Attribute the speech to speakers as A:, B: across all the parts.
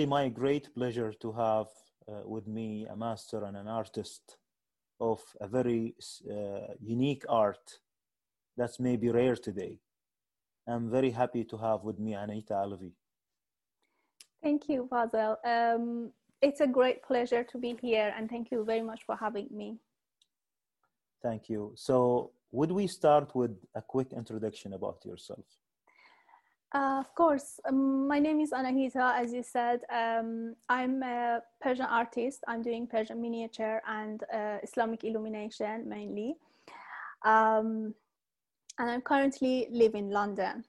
A: it's really my great pleasure to have uh, with me a master and an artist of a very uh, unique art that's maybe rare today. I'm very happy to have with me Anahita Alavi.
B: Thank you, Fazil. Um, it's a great pleasure to be here, and thank you very much for having me.
A: Thank you. So, would we start with a quick introduction about yourself?
B: Uh, of course. Um, my name is Anahita, as you said. Um, I'm a Persian artist. I'm doing Persian miniature and uh, Islamic illumination mainly. Um, and I'm currently live in London.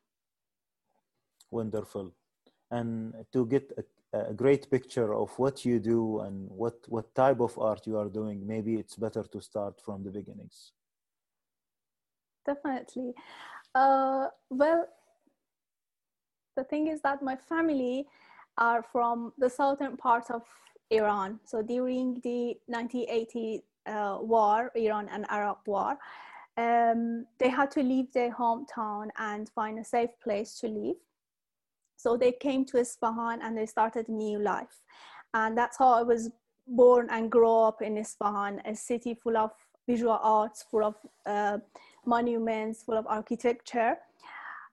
A: Wonderful. And to get a, a great picture of what you do and what, what type of art you are doing, maybe it's better to start from the beginnings.
B: Definitely. Uh, well, the thing is that my family are from the southern part of Iran. So during the 1980 uh, war, Iran and Arab war, um, they had to leave their hometown and find a safe place to live. So they came to Isfahan and they started a new life. And that's how I was born and grew up in Isfahan, a city full of visual arts, full of uh, monuments, full of architecture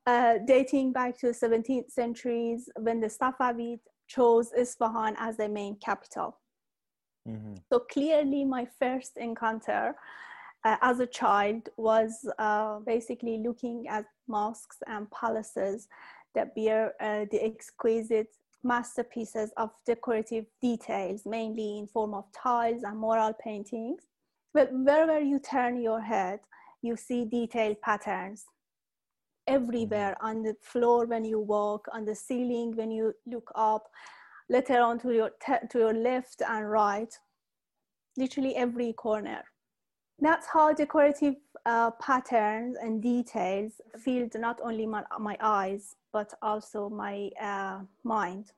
B: uh, dating back to the 17th centuries when the Safavid chose Isfahan as their main capital. Mm-hmm. So clearly, my first encounter uh, as a child was uh, basically looking at mosques and palaces that bear uh, the exquisite masterpieces of decorative details, mainly in form of tiles and mural paintings. But wherever you turn your head, you see detailed patterns everywhere on the floor when you walk on the ceiling when you look up later on to your to your left and right. Literally every corner. That's how decorative uh, patterns and details filled not only my, my eyes but also my uh, mind.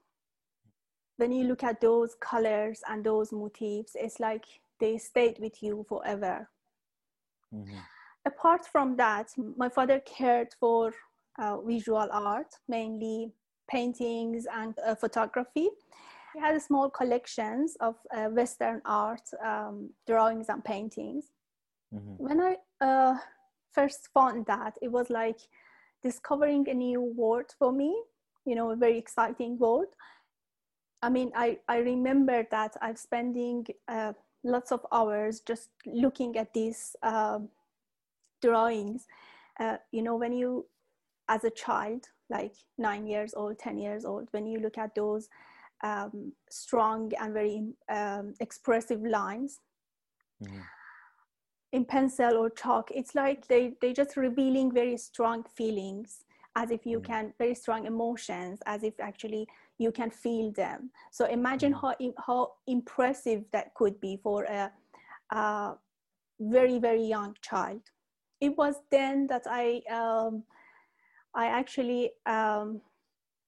B: When you look at those colors and those motifs it's like they stayed with you forever. Mm-hmm apart from that, my father cared for uh, visual art, mainly paintings and uh, photography. He had a small collections of uh, Western art, um, drawings and paintings. Mm-hmm. When I uh, first found that, it was like discovering a new world for me, you know, a very exciting world. I mean, I, I remember that I'm spending uh, lots of hours just looking at these um, drawings uh, you know when you as a child like nine years old ten years old when you look at those um, strong and very um, expressive lines mm-hmm. in pencil or chalk it's like they they just revealing very strong feelings as if you mm-hmm. can very strong emotions as if actually you can feel them so imagine mm-hmm. how how impressive that could be for a, a very very young child it was then that I um, I actually um,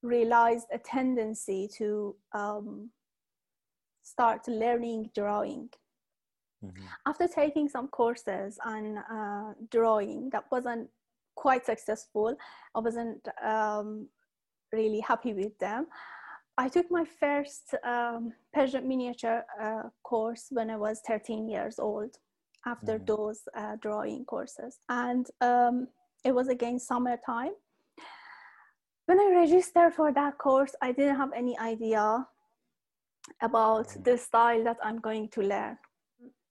B: realized a tendency to um, start learning drawing. Mm-hmm. After taking some courses on uh, drawing, that wasn't quite successful. I wasn't um, really happy with them. I took my first um, Persian miniature uh, course when I was 13 years old after mm. those uh, drawing courses. And um, it was again summertime. When I registered for that course, I didn't have any idea about mm. the style that I'm going to learn.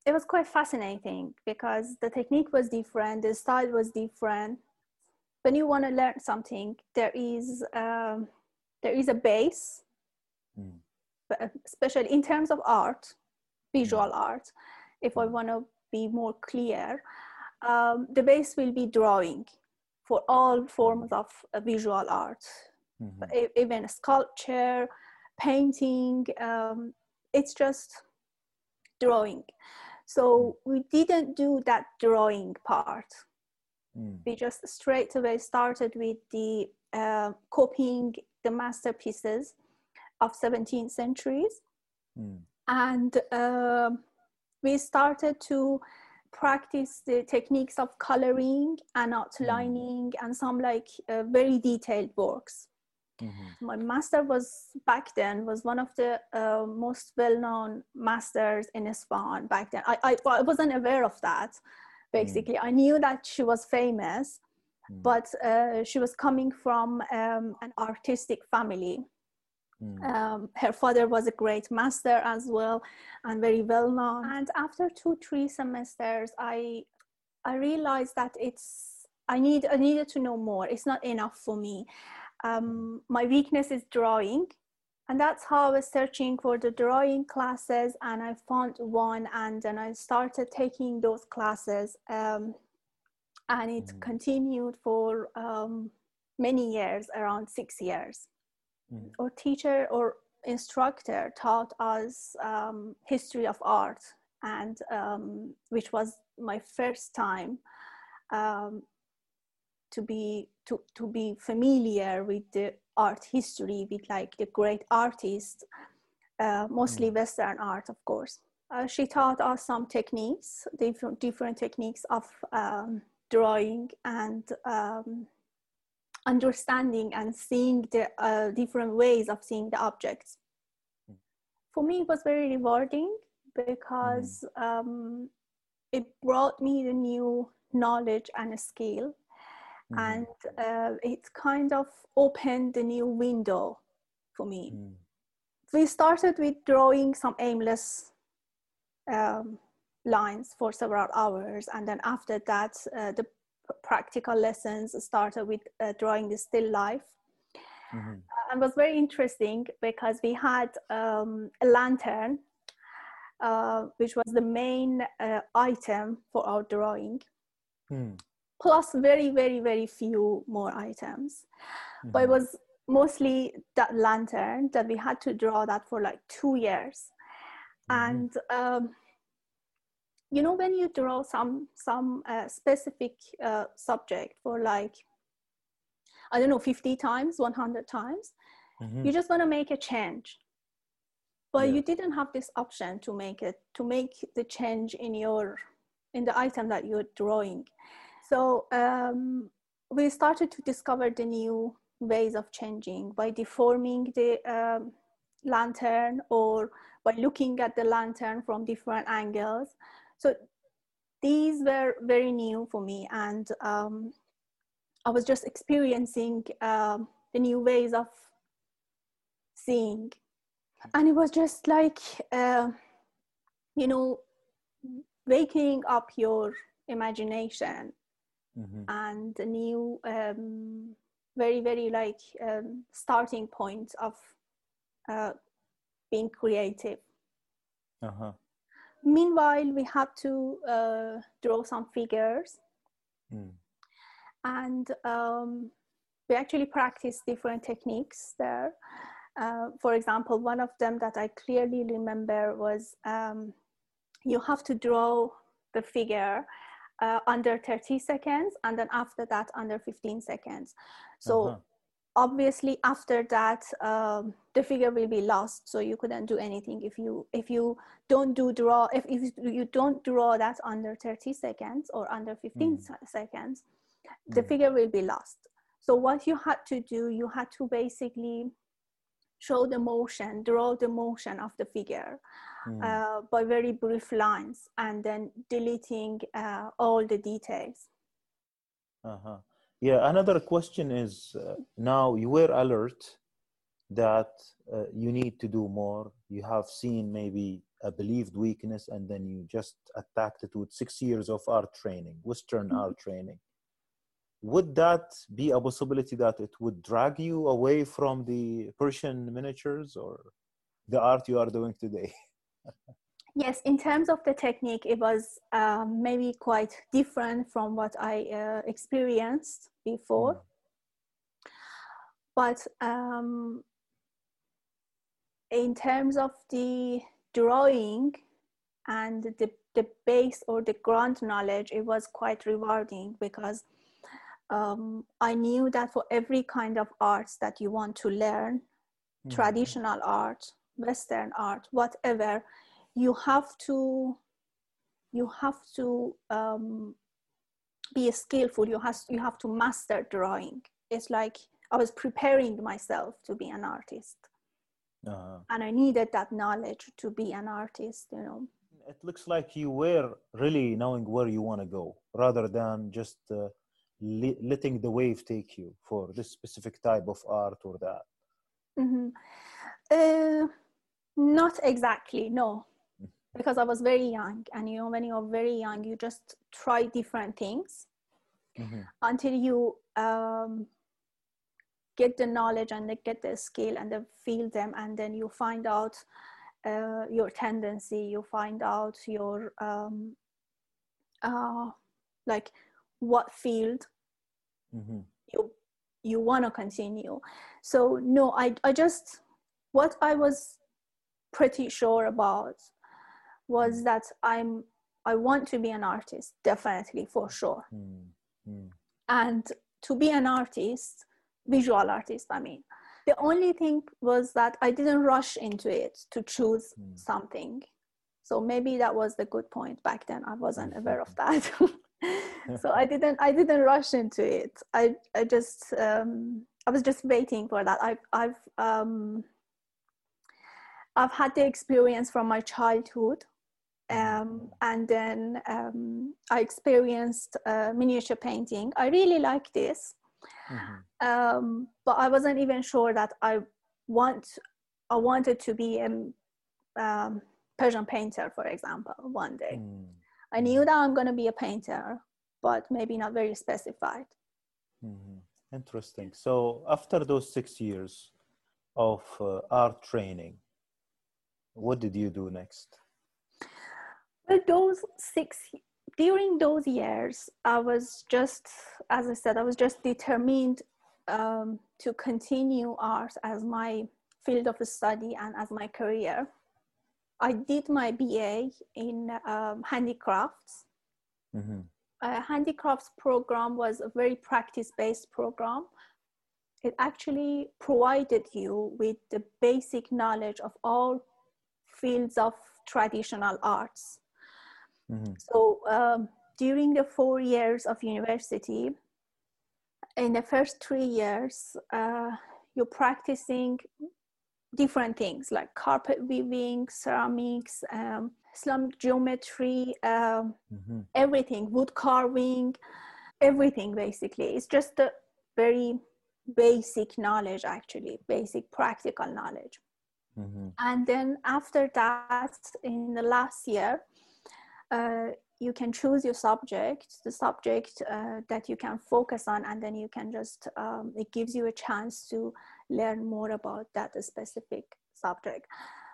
B: It was quite fascinating because the technique was different, the style was different. When you want to learn something, there is um, there is a base, mm. especially in terms of art, visual mm. art. If I want to be more clear, um, the base will be drawing for all forms of uh, visual art, mm-hmm. even sculpture, painting. Um, it's just drawing. So we didn't do that drawing part. Mm. We just straight away started with the uh, copying the masterpieces of 17th centuries. Mm. And uh, we started to practice the techniques of coloring and outlining mm. and some like uh, very detailed works Mm-hmm. My master was back then was one of the uh, most well-known masters in Isfahan back then. I, I, I wasn't aware of that. Basically, mm. I knew that she was famous, mm. but uh, she was coming from um, an artistic family. Mm. Um, her father was a great master as well, and very well known. And after two, three semesters, I I realized that it's I need I needed to know more. It's not enough for me um, my weakness is drawing and that's how i was searching for the drawing classes and i found one and then i started taking those classes um, and it mm. continued for um, many years around six years mm. our teacher or instructor taught us um, history of art and um, which was my first time um, to be to, to be familiar with the art history with like the great artists uh, mostly mm. western art of course uh, she taught us some techniques different different techniques of um, drawing and um, understanding and seeing the uh, different ways of seeing the objects for me it was very rewarding because mm. um, it brought me the new knowledge and a skill mm. and uh, it kind of opened the new window for me. Mm. We started with drawing some aimless um, lines for several hours, and then after that, uh, the practical lessons started with uh, drawing the still life. Mm-hmm. and was very interesting because we had um, a lantern uh, which was the main uh, item for our drawing. Mm plus very very very few more items mm-hmm. but it was mostly that lantern that we had to draw that for like two years mm-hmm. and um, you know when you draw some some uh, specific uh, subject for like i don't know 50 times 100 times mm-hmm. you just want to make a change but yeah. you didn't have this option to make it to make the change in your in the item that you're drawing so um, we started to discover the new ways of changing by deforming the um, lantern or by looking at the lantern from different angles. So these were very new for me, and um, I was just experiencing um, the new ways of seeing, and it was just like uh, you know waking up your imagination mm-hmm. and a new um, very very like um, starting point of uh, being creative uh-huh. Meanwhile we had to uh, draw some figures mm. and um, we actually practiced different techniques there uh, for example one of them that i clearly remember was um, you have to draw the figure uh, under 30 seconds and then after that under 15 seconds so uh-huh. Obviously after that um, the figure will be lost so you couldn't do anything if you if you don't do draw if, if you don't draw that under 30 seconds or under 15 mm. seconds the mm. figure will be lost so what you had to do you had to basically show the motion, draw the motion of the figure mm. uh, by very brief lines and then deleting uh, all the details.
A: Uh-huh. Yeah, another question is uh, now you were alert that uh, you need to do more. You have seen maybe a believed weakness and then you just attacked it with six years of art training, Western mm-hmm. art training would that be a possibility that it would drag you away from the Persian miniatures or the art you are doing today?
B: yes, in terms of the technique, it was um, maybe quite different from what I uh, experienced before. Mm. But um, in terms of the drawing and the, the base or the ground knowledge, it was quite rewarding because um, I knew that for every kind of arts that you want to learn, mm-hmm. traditional art, Western art, whatever, you have to you have to um, be skillful. You have you have to master drawing. It's like I was preparing myself to be an artist. Uh-huh. And I needed that knowledge to be an artist, you know.
A: It looks like you were really knowing where you want to go rather than just uh, li- letting the wave take you for this specific type of art or that.
B: Mm-hmm. Uh, not exactly, no. Because I was very young, and you know, when you're very young, you just try different things mm-hmm. until you um, get the knowledge and they get the skill and they feel them and then you find out uh, your tendency you find out your um, uh, like what field mm-hmm. you you want to continue so no I, I just what i was pretty sure about was that i'm i want to be an artist definitely for sure mm-hmm. and to be an artist visual artist i mean the only thing was that i didn't rush into it to choose mm. something so maybe that was the good point back then i wasn't aware of that so i didn't i didn't rush into it i i just um i was just waiting for that i i've um i've had the experience from my childhood. Um, and then um, I experienced uh, miniature painting. I really like this, Mm-hmm. Um, but I wasn't even sure that I want I wanted to be a um, Persian painter, for example, one day. Mm. I knew that I'm going to be a painter, but maybe not very specified.
A: Mm-hmm. Interesting. So after those six years of uh, art training, what did you do next?
B: Those six during those years, I was just, as I said, I was just determined um, to continue art as my field of study and as my career. I did my BA in um, handicrafts. Mm-hmm. A handicrafts program was a very practice-based program. It actually provided you with the basic knowledge of all fields of traditional arts Mm-hmm. So um, during the four years of university, in the first three years, uh, you're practicing different things like carpet weaving, ceramics, um, Islamic geometry, um, mm-hmm. everything, wood carving, everything basically. It's just a very basic knowledge, actually, basic practical knowledge. Mm-hmm. And then after that, in the last year, you can choose your subject, the subject uh, that you can focus on, and then you can just, um, it gives you a chance to learn more about that specific subject.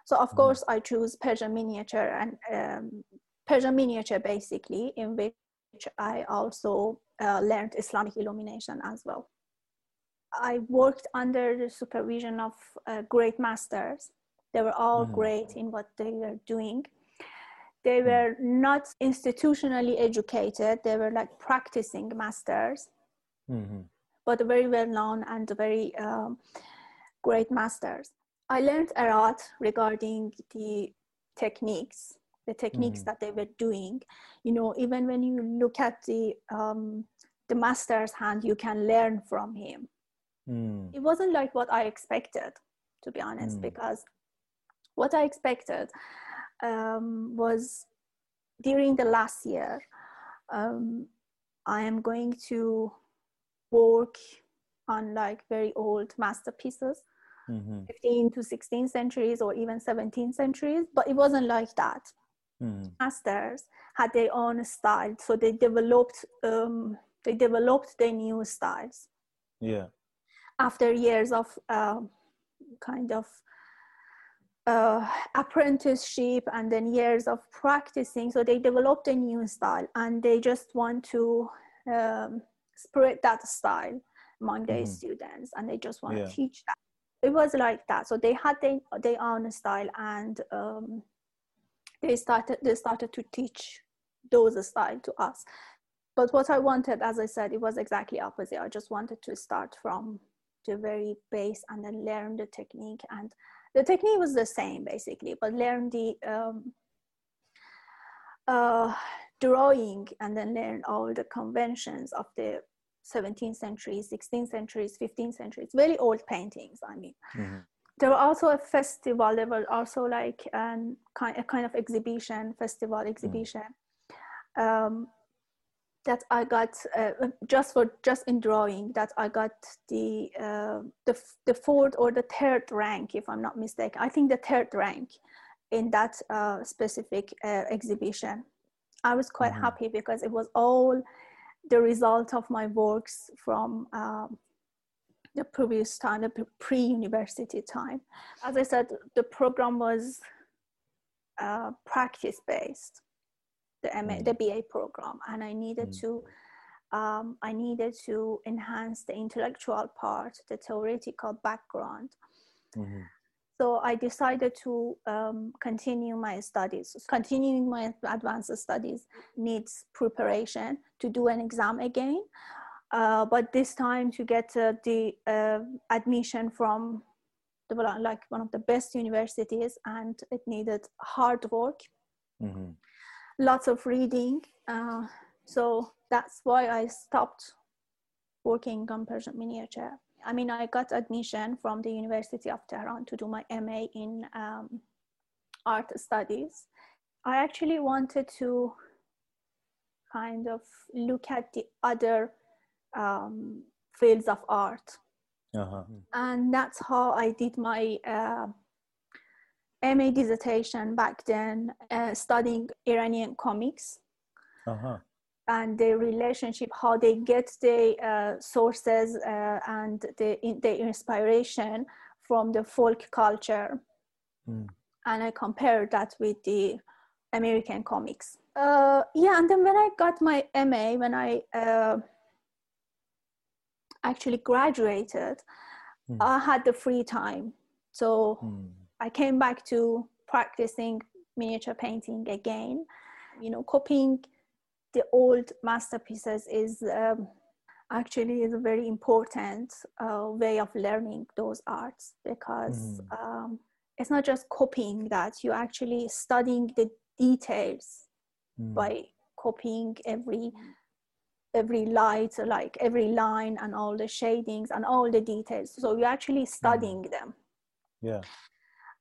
B: So of mm-hmm. course I choose Persian miniature and um, Persian miniature basically, in which I also uh, learned Islamic illumination as well. I worked under the supervision of uh, great masters. They were all mm-hmm. great in what they were doing they hmm. were not institutionally educated they were like practicing masters mm-hmm. but very well known and very um, great masters i learned a lot regarding the techniques the techniques mm-hmm. that they were doing you know even when you look at the um, the master's hand you can learn from him mm. it wasn't like what i expected to be honest mm. because what i expected um, was during the last year, um, I am going to work on like very old masterpieces, mm-hmm. 15 to 16 centuries or even 17 centuries, but it wasn't like that. Mm-hmm. Masters had their own style, so they developed um, they developed their new styles.
A: Yeah.
B: After years of uh, kind of uh, apprenticeship and then years of practicing. So they developed a new style and they just want to um, spread that style among their mm-hmm. students and they just want yeah. to teach that. It was like that. So they had their, their own style and um, they started they started to teach those style to us. But what I wanted, as I said, it was exactly opposite. I just wanted to start from the very base and then learn the technique and the technique was the same basically, but learn the um, uh, drawing and then learn all the conventions of the 17th century 16th century, 15th centuries. Very old paintings i mean.
A: Mhm.
B: there were also a festival there were also like an kind, a kind of exhibition festival exhibition. Um, that i got uh, just for just in drawing that i got the uh, the, the fourth or the third rank if i'm not mistaken i think the third rank in that uh, specific uh, exhibition i was quite
A: Mhm.
B: happy because it was all the result of my works from um, the previous time, the pre university time. As I said, the program was uh, practice based, the, MA,
A: Mm.
B: the BA program, and I needed
A: Mm.
B: to. Um, I needed to enhance the intellectual part, the theoretical background.
A: Mhm.
B: So I decided to um, continue my studies. Continuing my advanced studies needs preparation to do an exam again, uh, but this time to get uh, the uh, admission from the, like one of the best universities, and it needed hard work,
A: Mhm.
B: Lots of reading. Uh, so that's why I stopped working on Persian miniature. I mean, I got admission from the University of Tehran to do my MA in um, art studies. I actually wanted to kind of look at the other um, fields of art,
A: Uh-huh.
B: and that's how I did my uh, MA dissertation back then, uh, studying Iranian comics
A: Uh-huh.
B: and the relationship, how they get the uh, sources uh, and the, in, the inspiration from the folk culture.
A: Mm.
B: And I compared that with the American comics. Uh, yeah, and then when I got my MA, when I uh, actually graduated,
A: Mm.
B: I had the free time. So
A: Mm.
B: I came back to practicing miniature painting again. You know, copying the old masterpieces is um, actually is a very important uh, way of learning those arts because
A: Mhm.
B: um, it's not just copying that you're actually studying the details
A: Mm.
B: by copying every every light like every line and all the shadings and all the details so you're actually studying them
A: Yeah.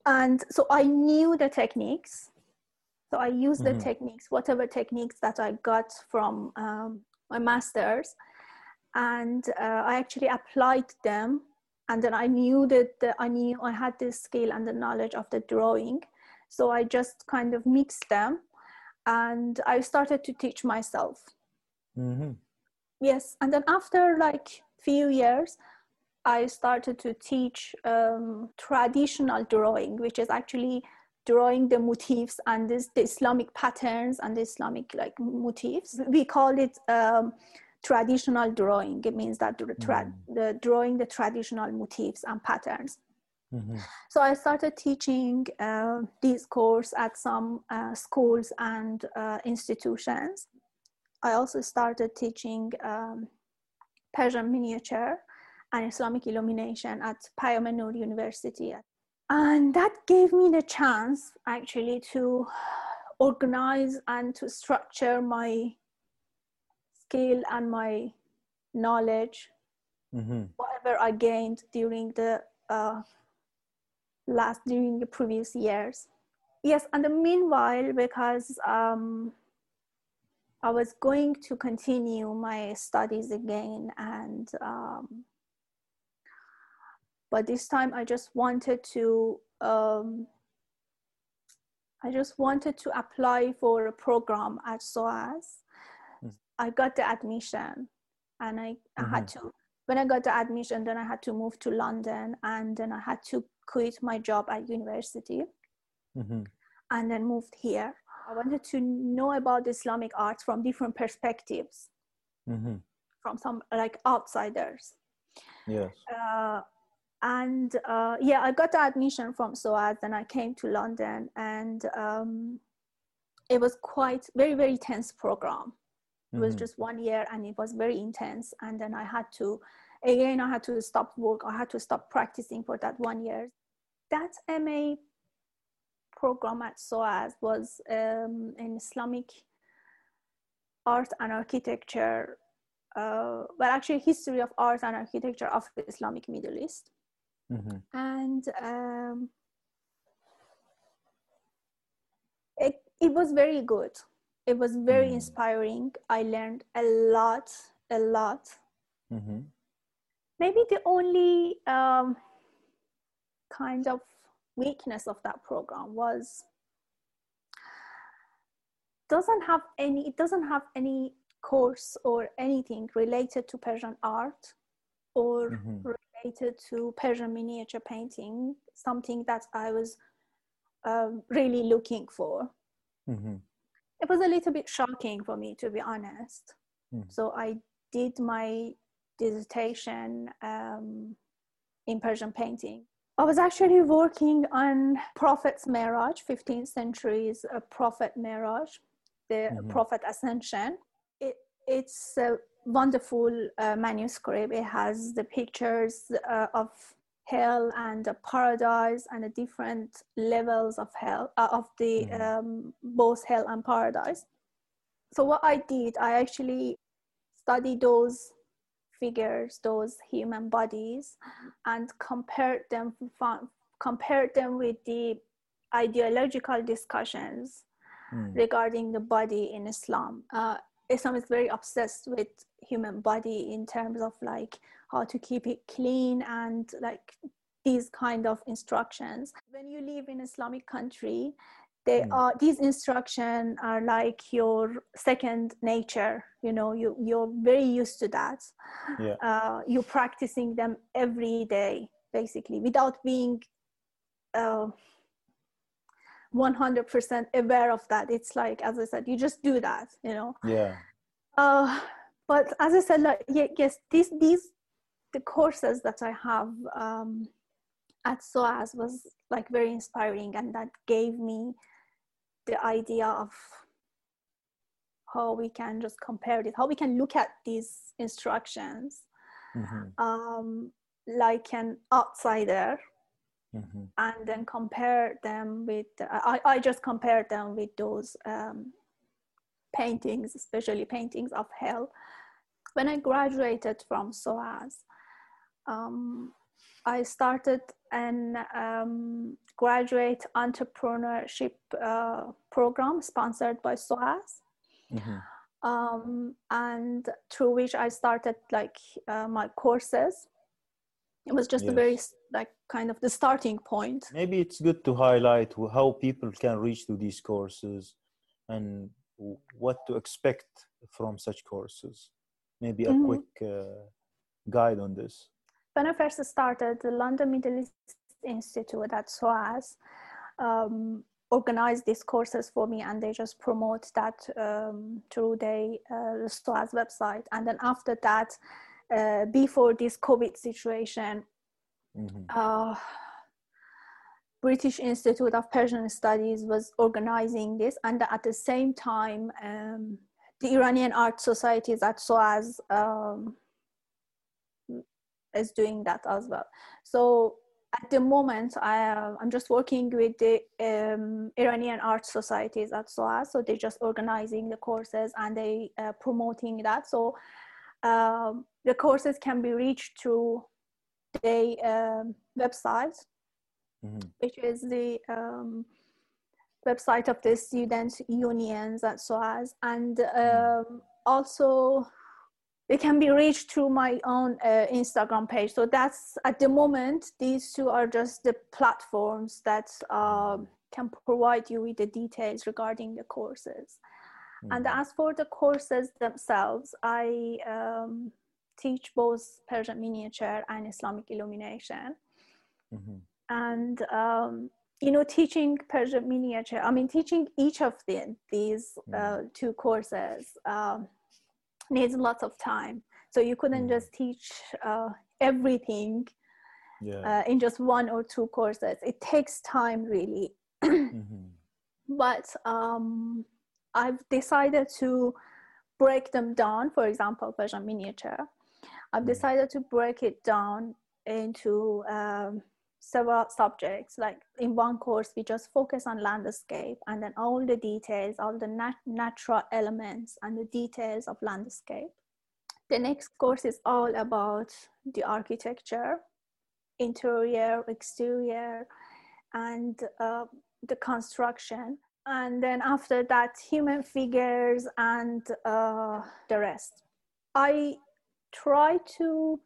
B: And so i knew the techniques. So i used the
A: Mhm.
B: techniques whatever techniques that i got from um, my masters. And uh, i actually applied them. And then i knew that the, i knew i had the skill and the knowledge of the drawing. So i just kind of mixed them. And i started to teach myself.
A: Mm-hmm.
B: yes. And then after like few years i started to teach um, traditional drawing which is actually drawing the motifs and this, the islamic patterns and the islamic like motifs. We call it um, traditional drawing. It means that the, tra- the drawing the traditional motifs and patterns.
A: Mm-hmm.
B: so i started teaching uh, this course at some uh, schools and uh, institutions. I also started teaching um, persian miniature and islamic illumination at Noor university and that gave me the chance actually to organize and to structure my skill and my knowledge
A: Mm-hmm.
B: whatever i gained during the uh, last during the previous years yes and the meanwhile because um, i was going to continue my studies again and um, but this time i just wanted to um, i just wanted to apply for a program at soas
A: Mm.
B: i got the admission and i, I had to when i got the admission then i had to move to london and then i had to quit my job at university
A: Mm-hmm.
B: and then moved here i wanted to know about islamic arts from different perspectives
A: Mm-hmm.
B: from some like outsiders
A: Yes.
B: uh, and uh, yeah, I got the admission from SOAS, and I came to London, and um, it was quite very very tense program. It was
A: Mhm.
B: just one year, and it was very intense. And then I had to, again, I had to stop work. I had to stop practicing for that one year. That MA program at SOAS was um, in Islamic art and architecture uh, well, actually, history of art and architecture of the Islamic Middle East.
A: Mm-hmm.
B: And um, it, it was very good. It was very
A: Mm.
B: inspiring. I learned a lot, a lot.
A: Mm-hmm.
B: Maybe the only um, kind of weakness of that program was doesn't have any it doesn't have any course or anything related to persian art or
A: Mhm.
B: Related to persian miniature painting something that i was um, really looking for
A: Mm-hmm.
B: it was a little bit shocking for me to be honest
A: Mm.
B: so i did my dissertation um, in persian painting i was actually working on prophet's Mi'raj 15th century's uh, prophet Mi'raj the
A: Mhm.
B: prophet ascension it, it's a wonderful uh, manuscript it has the pictures uh, of hell and paradise and the different levels of hell uh, of the
A: Mhm.
B: um, both hell and paradise so what i did i actually studied those figures those human bodies and compared them compared them with the ideological discussions
A: Mm.
B: regarding the body in Islam. Uh, Islam is very obsessed with human body in terms of like how to keep it clean and like these kind of instructions. When you live in Islamic country, they
A: Mm.
B: are these instructions are like your second nature. You know, you you're very used to that.
A: Yeah.
B: Uh, you're practicing them every day, basically, without being. Uh, 100% aware of that it's like as i said you just do that you know
A: Yeah.
B: uh, but as i said like yes these these the courses that i have um, at soas was like very inspiring and that gave me the idea of how we can just compare it how we can look at these instructions
A: Mm-hmm.
B: um, like an outsider
A: Mm-hmm.
B: and then compare them with I, I just compared them with those um, paintings especially paintings of hell. When i graduated from soas um, i started an um, graduate entrepreneurship uh, program sponsored by soas.
A: Mm-hmm.
B: um, and through which i started like uh, my courses. It was just a very like kind of the starting point.
A: Maybe it's good to highlight how people can reach to these courses and what to expect from such courses. Maybe a
B: Mhm.
A: quick uh, guide on this.
B: when I first started, the London Middle East Institute at SOAS um, organized these courses for me, and they just promote that um, through the uh, SOAS website. And then after that, uh, before this COVID situation,
A: Mhm.
B: British Institute of Persian Studies was organizing this, and at the same time, um, the Iranian Art Societies at SOAS um, is doing that as well. So at the moment, I, uh, I'm just working with the um, Iranian Art Societies at SOAS. So they're just organizing the courses and they uh, promoting that. So um, the courses can be reached through the um, website
A: Mhm.
B: which is the um, website of the student unions at SOAS, and um, also they can be reached through my own uh, Instagram page. So that's at the moment these two are just the platforms that um, can provide you with the details regarding the courses. And
A: Mhm.
B: as for the courses themselves, I um, teach both Persian miniature and Islamic illumination
A: Mhm.
B: And um, you know teaching persian miniature i mean teaching each of the, these uh, two courses um, needs lots of time so you couldn't
A: Mm.
B: just teach uh, everything
A: Yeah.
B: uh, in just one or two courses it takes time really
A: Mhm.
B: but um, I've decided to break them down. For example, Persian miniature. I've
A: Mm.
B: decided to break it down into um, several subjects. Like in one course, we just focus on landscape and then all the details, all the nat- natural elements and the details of landscape. the next course is all about the architecture, interior, exterior, and uh, the construction. And then after that, human figures and uh, the rest. I try to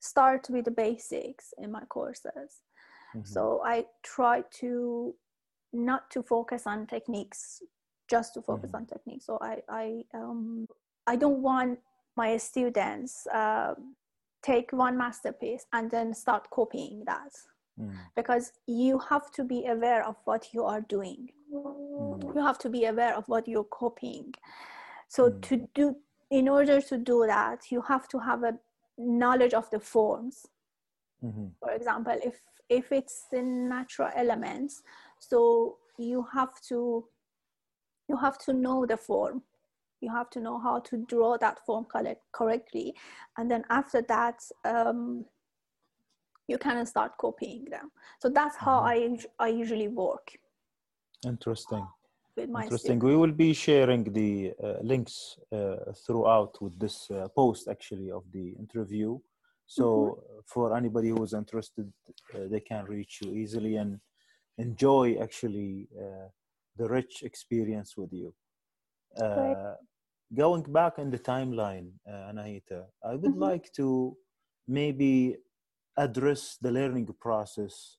B: start with the basics in my courses. Mm-hmm. So I try to not to focus on techniques, just to focus mm-hmm. on techniques. So I I um, I don't want my students uh, take one masterpiece and then start copying that mm. because you have to be aware of what you are doing mm. you have to be aware of what you're copying so mm. to do in order to do that you have to have a knowledge of the forms mm-hmm. for example if if it's in natural elements so you have to you have to know the form. You have to know how to draw that form correctly. And then after that um, you can start copying them. So that's how mm-hmm. i i usually work.
A: Interesting. Interesting. students. we will be sharing the uh, links uh, throughout with this uh, post actually of the interview so mm-hmm. for anybody who is interested uh, they can reach you easily and enjoy actually uh, the rich experience with you uh, going back in the timeline, uh, Anahita, I would mm-hmm. like to maybe address the learning process.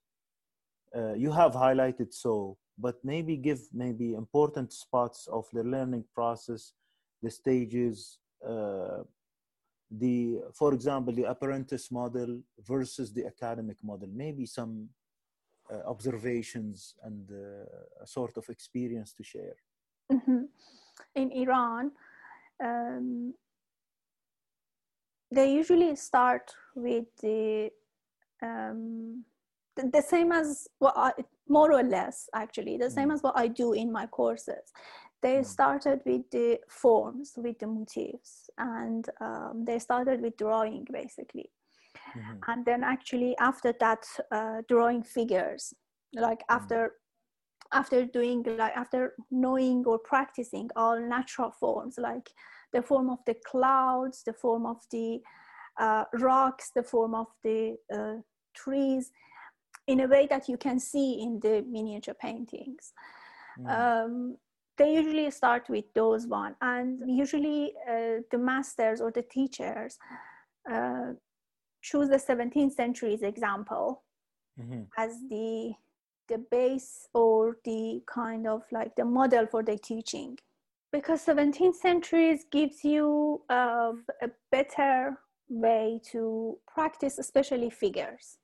A: Uh, you have highlighted so, but maybe give maybe important spots of the learning process, the stages, uh, the, for example, the apprentice model versus the academic model. Maybe some uh, observations and uh, a sort of experience to share.
B: Mm-hmm. In Iran, um, they usually start with the um, the, the, same as what I, more or less actually the same mm. as what I do in my courses. They mm. started with the forms, with the motifs, and um, they started with drawing basically. Mm-hmm. And then actually after that, uh, drawing figures. Like mm. after after doing like after knowing or practicing all natural forms like the form of the clouds the form of the uh, rocks the form of the uh, trees in a way that you can see in the miniature paintings mm. um, they usually start with those one and usually uh, the masters or the teachers uh, choose the 17th century's example mm-hmm. as the the base or the kind of like the model for the teaching because 17th centuries gives you uh, a better way to practice especially figures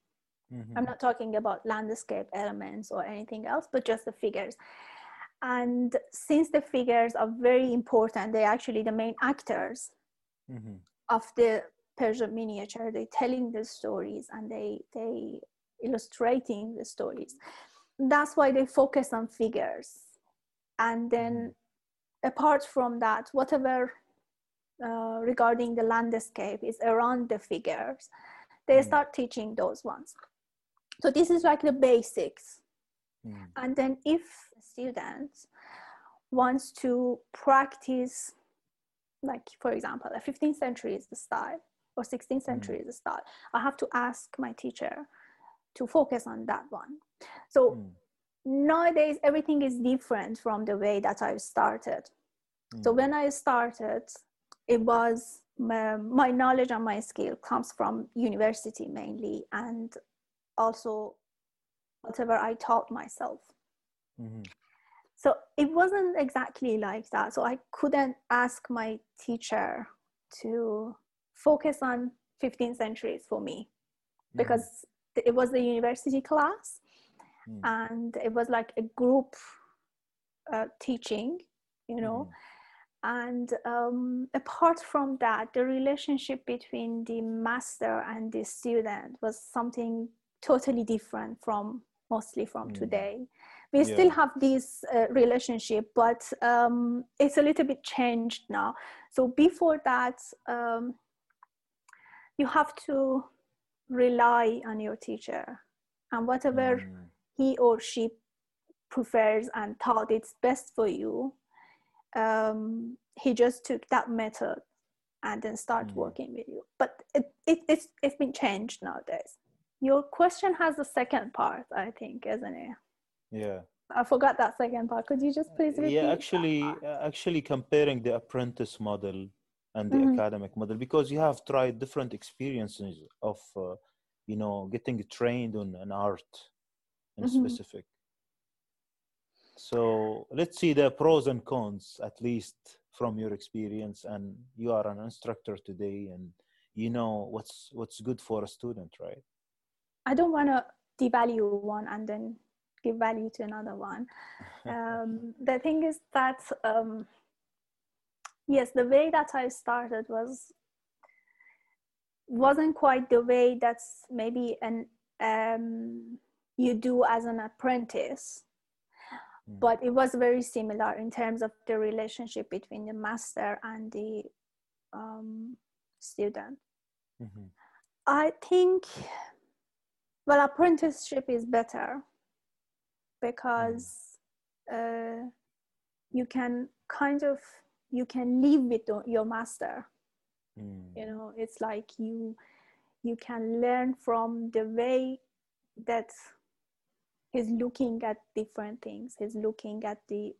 B: mm-hmm. i'm not talking about landscape elements or anything else but just the figures and since the figures are very important they're actually the main actors mm-hmm. of the persian miniature they're telling the stories and they they illustrating the stories that's why they focus on figures and then mm-hmm. apart from that whatever uh, regarding the landscape is around the figures they mm. start teaching those ones so this is like the basics mm. and then if students wants to practice like for example a 15th century is the style or 16th century mm. is the style i have to ask my teacher to focus on that one so mm. nowadays everything is different from the way that i started mm. so when i started it was my, my, knowledge and my skill comes from university mainly and also whatever i taught myself mm-hmm. So it wasn't exactly like that so i couldn't ask my teacher to focus on 15th centuries for me mm-hmm. because it was a university class mm. and it was like a group uh, teaching you know mm. and um, apart from that the relationship between the master and the student was something totally different from mostly from mm. today we yeah. still have this uh, relationship but um, it's a little bit changed now so before that um, you have to rely on your teacher and whatever mm. he or she prefers and thought it's best for you um, he just took that method and then start
A: Mm.
B: working with you but it, it it's it's been changed nowadays your question has the second part i think isn't it
A: Yeah.
B: i forgot that second part could you just please repeat
A: yeah actually uh, actually comparing the apprentice model and the
B: Mhm.
A: academic model because you have tried different experiences of uh, you know getting trained on an art in
B: Mhm.
A: specific so let's see the pros and cons at least from your experience and you are an instructor today and you know what's what's good for a student right
B: i don't want to devalue one and then give value to another one um, the thing is that um, yes the way that i started was wasn't quite the way that's maybe an um, you do as an apprentice
A: Mm.
B: but it was very similar in terms of the relationship between the master and the um, student
A: Mhm.
B: i think well apprenticeship is better because uh, you can kind of you can live with your master.
A: Mm.
B: you know it's like you you can learn from the way that he's looking at different things. He's looking at the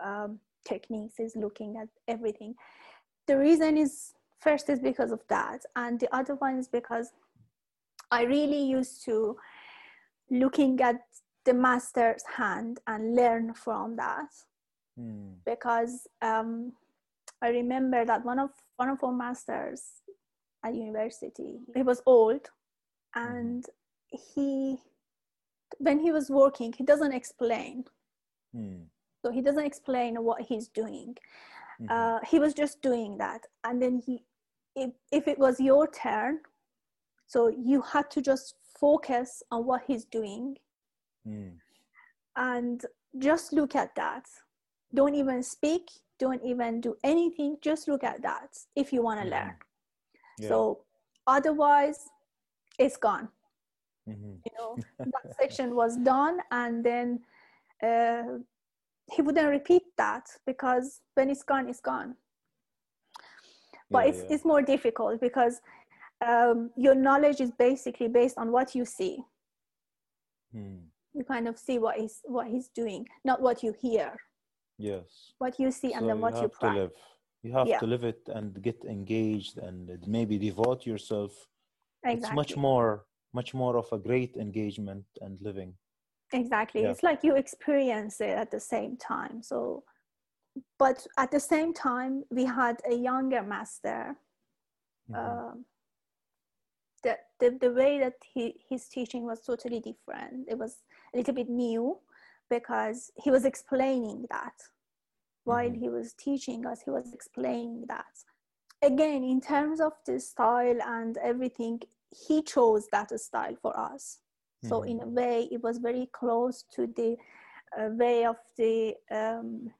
B: um, techniques. He's looking at everything. The reason is first is because of that and the other one is because i really used to looking at the master's hand and learn from that
A: Mm.
B: because um, I remember that one of one of our masters at university he was old and he when he was working he doesn't explain
A: Mm.
B: so he doesn't explain what he's doing
A: Mhm.
B: uh, he was just doing that and then he if, if it was your turn so you had to just focus on what he's doing
A: Mm.
B: and just look at that don't even speak don't even do anything just look at that if you want to
A: Mhm.
B: learn
A: Yeah.
B: so otherwise it's gone
A: Mhm.
B: you know that section was done and then uh, he wouldn't repeat that because when it's gone it's gone but
A: Yeah,
B: it's,
A: yeah.
B: it's more difficult because um, your knowledge is basically based on what you see
A: Mm.
B: You kind of see what he's what he's doing not what you hear
A: Yes.
B: what you see and
A: so
B: then what you
A: have to
B: practice
A: live. You have
B: Yeah.
A: to live it and get engaged and maybe devote yourself.
B: exactly
A: It's much more, much more of a great engagement and living.
B: exactly
A: Yeah.
B: it's like you experience it at the same time so but at the same time we had a younger master
A: Mhm.
B: um, the, the, way that he, his teaching was totally different. It was a little bit new because he was explaining that while
A: Mhm.
B: he was teaching us, he was explaining that. Again, in terms of the style and everything, he chose that style for us. So,
A: Mhm.
B: in a way, it was very close to the uh, way of the um,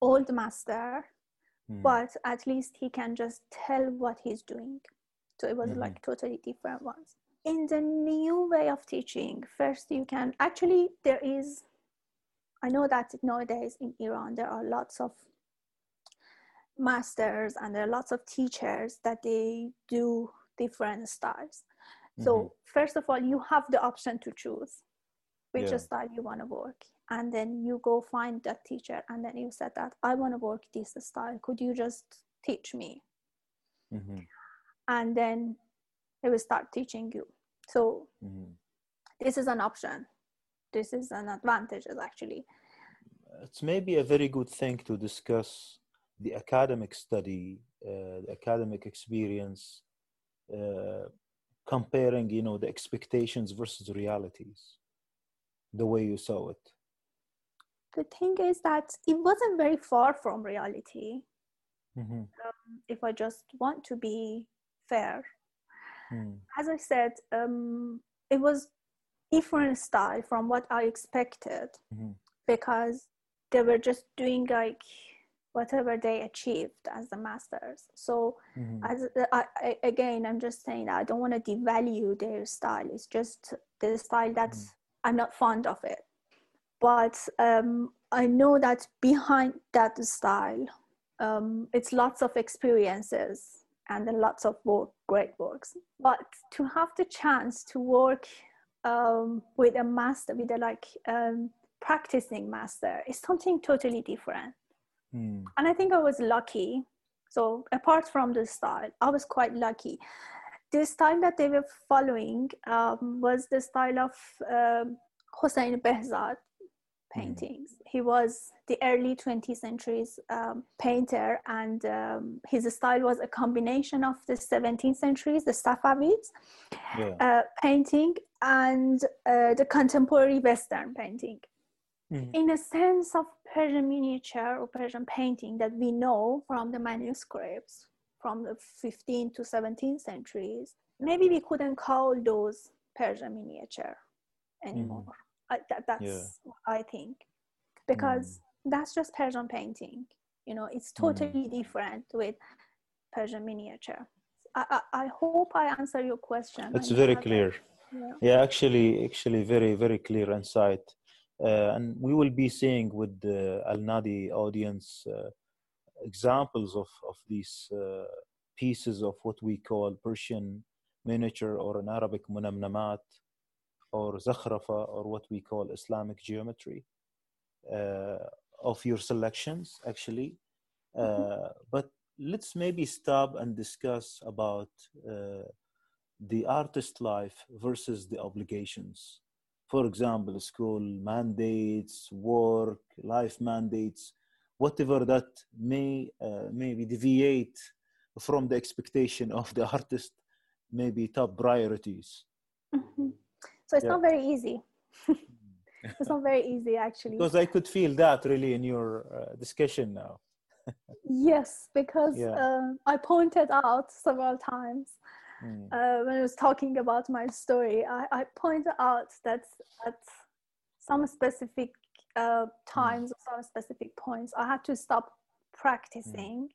B: old master
A: Mm.
B: but at least he can just tell what he's doing so it was
A: Mhm.
B: like totally different ones in the new way of teaching first you can actually there is i know that nowadays in iran there are lots of masters and there are lots of teachers that they do different styles so
A: Mhm.
B: first of all you have the option to choose which
A: Yeah.
B: style you want to work and then you go find that teacher and then you said that i want to work this style could you just teach me
A: Mhm.
B: And then they will start teaching you so
A: Mhm.
B: this is an option this is an advantage actually
A: It's maybe a very good thing to discuss the academic study, uh, the academic experience, uh, comparing, you know, the expectations versus realities, the way you saw it.
B: the thing is that it wasn't very far from reality
A: Mhm.
B: if i just want to be fair
A: Mm.
B: as i said um, it was different style from what i expected
A: Mhm.
B: because they were just doing like whatever they achieved as the masters so
A: Mhm.
B: as I, I, again i'm just saying i don't want to devalue their style it's just the style that
A: Mhm.
B: i'm not fond of it but um, i know that behind that style um, it's lots of experiences and then lots of work, great works. But to have the chance to work um, with a master, with a like um, practicing master, is something totally different. Mm. And I think I was lucky. So apart from the style, I was quite lucky. The style that they were following um, was the style of uh, Hossein Behzad. Paintings. Mm. He was the early 20th century's um, painter, and um, his style was a combination of the 17th centuries, the Safavids yeah. uh, painting, and uh, the contemporary Western painting. Mm. In a sense of Persian miniature or Persian painting that we know from the manuscripts from the 15th to 17th centuries, maybe we couldn't call those Persian miniature anymore. Mm I, that, that's yeah. I think because mm. that's just Persian painting. You know, it's mm. totally mm. different with Persian miniature. I, I, I, hope I answer your question.
A: It's very clear. Yeah. yeah. actually, actually, very very clear insight. Uh, and we will be seeing with the Al Nadi audience uh, examples of of these uh, pieces of what we call Persian miniature or in Arabic munamnamat or zakhrafa or what we call Islamic geometry uh, of your selections actually. Uh, but let's maybe stop and discuss about uh, the artist life versus the obligations. For example, school mandates, work, life mandates, whatever that may uh, maybe deviate from the expectation of the artist, maybe top priorities. Mm-hmm.
B: So it's yeah. not very easy. it's not very easy actually.
A: Because I could feel that really in your uh, discussion now.
B: yes, because yeah. uh, I pointed out several times mm. uh, when I was talking about my story, I, I pointed out that at some specific uh, times mm. or some specific points, I had to stop practicing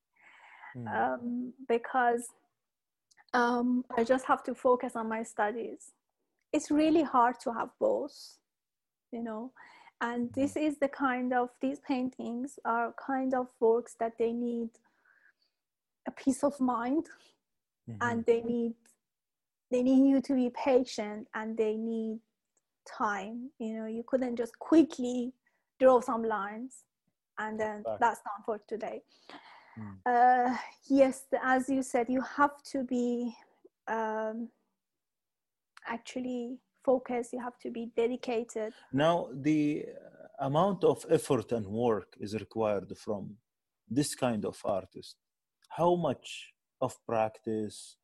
B: mm. um, because um, I just have to focus on my studies it's really hard to have both you know? And this is the kind of these paintings are kind of works that they need a peace of mind mm-hmm. and they need they need you to be patient and they need time you know? You couldn't just quickly draw some lines and then that's done for today. Mm. uh, yes as you said you have to be um, actually focus you have to be dedicated.
A: Now the amount of effort and work is required from this kind of artist. How much of practice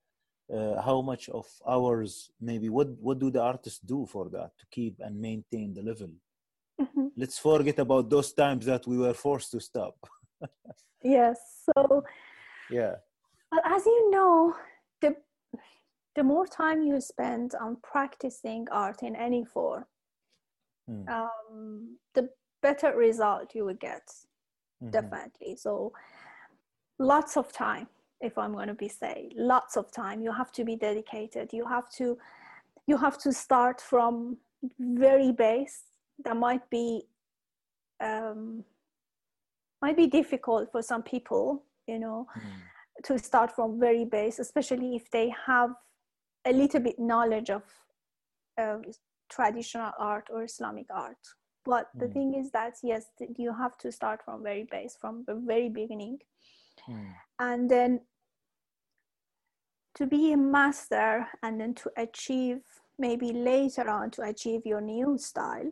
A: uh, how much of hours maybe what what do the artists do for that to keep and maintain the level? Mm-hmm. let's forget about those times that we were forced to stop.
B: Yes so
A: yeah.
B: But as you know the more time you spend on practicing art in any form, mm. um, the better result you will get. Mm-hmm. Definitely. So, lots of time. If I'm going to be say, lots of time. You have to be dedicated. You have to, you have to start from very base. That might be, um, might be difficult for some people. You know. Mm. To start from very base, especially if they have a little bit knowledge of uh, traditional art or Islamic art. But the hmm. thing is that yes, you have to start from very base, from the very beginning, mm. and then to be a master, and then to achieve maybe later on to achieve your new style,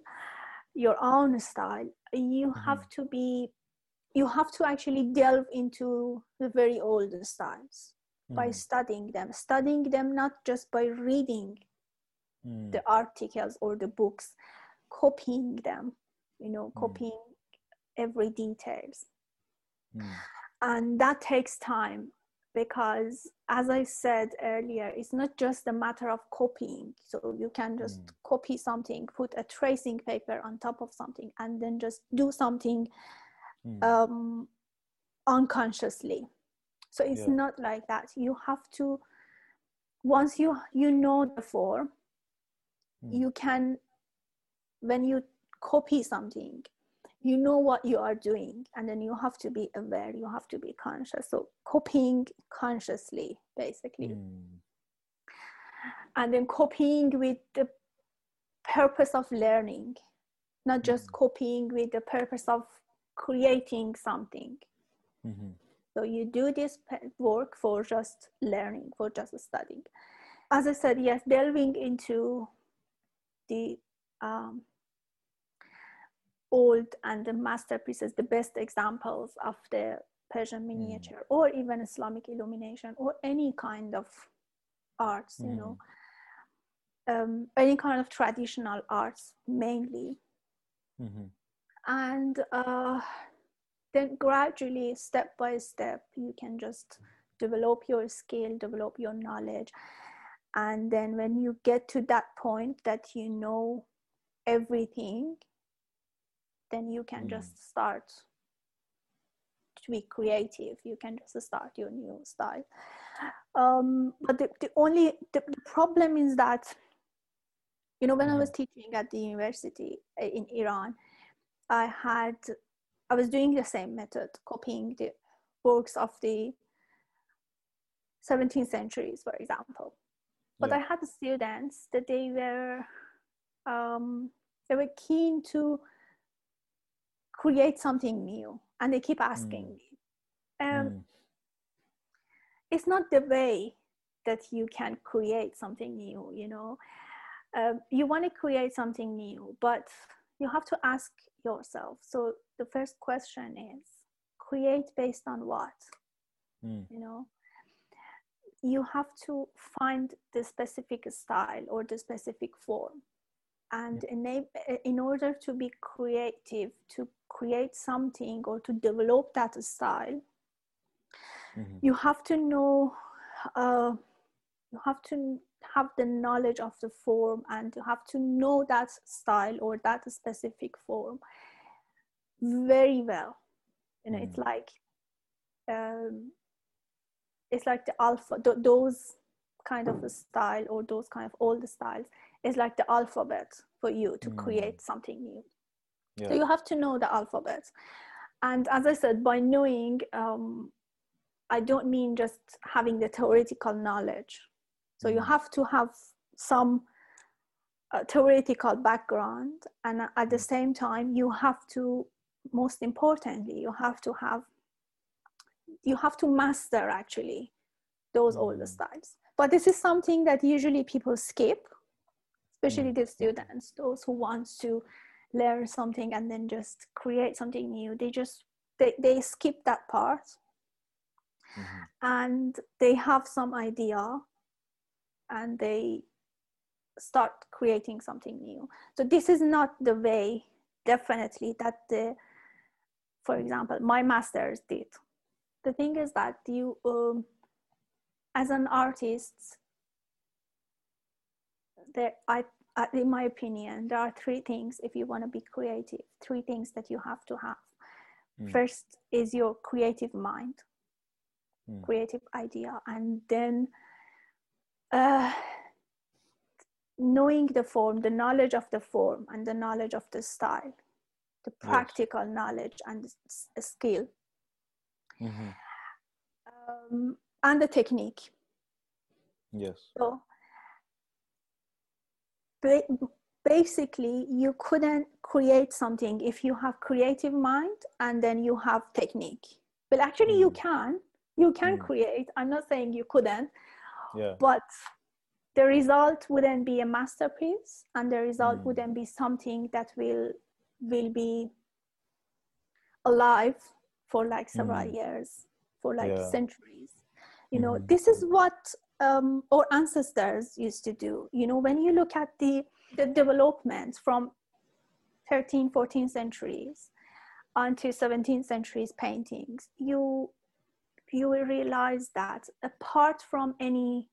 B: your own style. You mm. have to be, you have to actually delve into the very old styles by hmm. studying them studying them not just by reading mm. the articles or the books copying them you know mm. copying every details mm. and that takes time because as i said earlier it's not just a matter of copying so you can just hmm. copy something put a tracing paper on top of something and then just do something hmm. um, unconsciously so it's yeah. not like that you have to once you you know the form mm. you can when you copy something you know what you are doing and then you have to be aware you have to be conscious so copying consciously basically mm. and then copying with the purpose of learning not just mm. copying with the purpose of creating something mm-hmm. So you do this work for just learning for just studying as i said yes delving into the um, old and the masterpieces, the best examples of the Persian hmm. miniature mm. or even Islamic illumination or any kind of arts, mm. you know, hmm. um, any kind of traditional arts mainly. Mm-hmm. And uh, then gradually, step by step, you can just develop your skill, develop your knowledge. And then when you get to that point that you know everything, then you can mm. just start to be creative you can just start your new style um, but the, the only the, the, problem is that you know when i was mm-hmm. teaching at the university uh, in iran i had i was doing the same method copying the works of the 17th centuries for example but yeah. i had students that they were um, they were keen to create something new and they keep asking mm. me um, mm. it's not the way that you can create something new you know um, you want to create something new but you have to ask yourself. So the first question is create based on what? Mm. you know? You have to find the specific style or the specific form. And enable, in order to be creative to create something or to develop that style mm-hmm. you have to know uh, you have to have the knowledge of the form and you have to know that style or that specific form very well you know mm-hmm. it's like um, it's like the alpha th- those kind of a style or those kind of old styles is like the alphabet for you to mm. create something new yeah. so you have to know the alphabet and as i said by knowing um, i don't mean just having the theoretical knowledge so mm. you have to have some uh, theoretical background and at the mm. same time you have to most importantly you have to have you have to master actually those mm. older styles but this is something that usually people skip especially mm. the students those who want to learn something and then just create something new they just they, they skip that part mm-hmm. and they have some idea and they start creating something new so this is not the way definitely that the for example my masters did the thing is that you um, as an artist there i in my opinion there are three things if you want to be creative three things that you have to have mm. first is your creative mind mm. creative idea and then uh, knowing the form the knowledge of the form and the knowledge of the style the practical yes. knowledge and the skill mm-hmm. um, and the technique
A: yes
B: so basically you couldn't create something if you have creative mind and then you have technique but actually mm. you can you can mm. create i'm not saying you couldn't
A: yeah.
B: but the result wouldn't be a masterpiece and the result mm. wouldn't be something that will will be alive for like several mm. years for like yeah. centuries you know mm. this is what um, our ancestors used to do. You know, when you look at the, the developments from 13, 14 centuries onto 17th centuries paintings, you you will realize that apart from any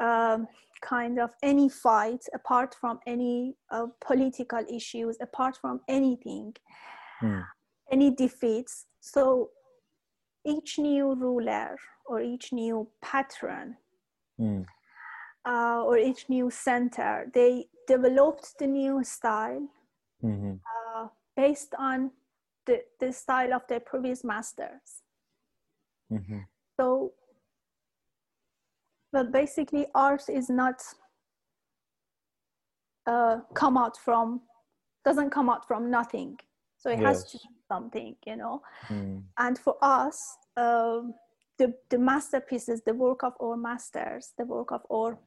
B: um, kind of any fight, apart from any uh, political issues, apart from anything, mm. any defeats, so each new ruler or each new patron mm. uh, or each new center. They developed the new style mm-hmm. uh, based on the, the style of their previous masters.
A: Mm-hmm.
B: So, but basically, art is not uh, come out from doesn't come out from nothing. So it has to be something, you know.
A: Mm.
B: And for us, um, the the masterpieces, the work of our masters, the work of our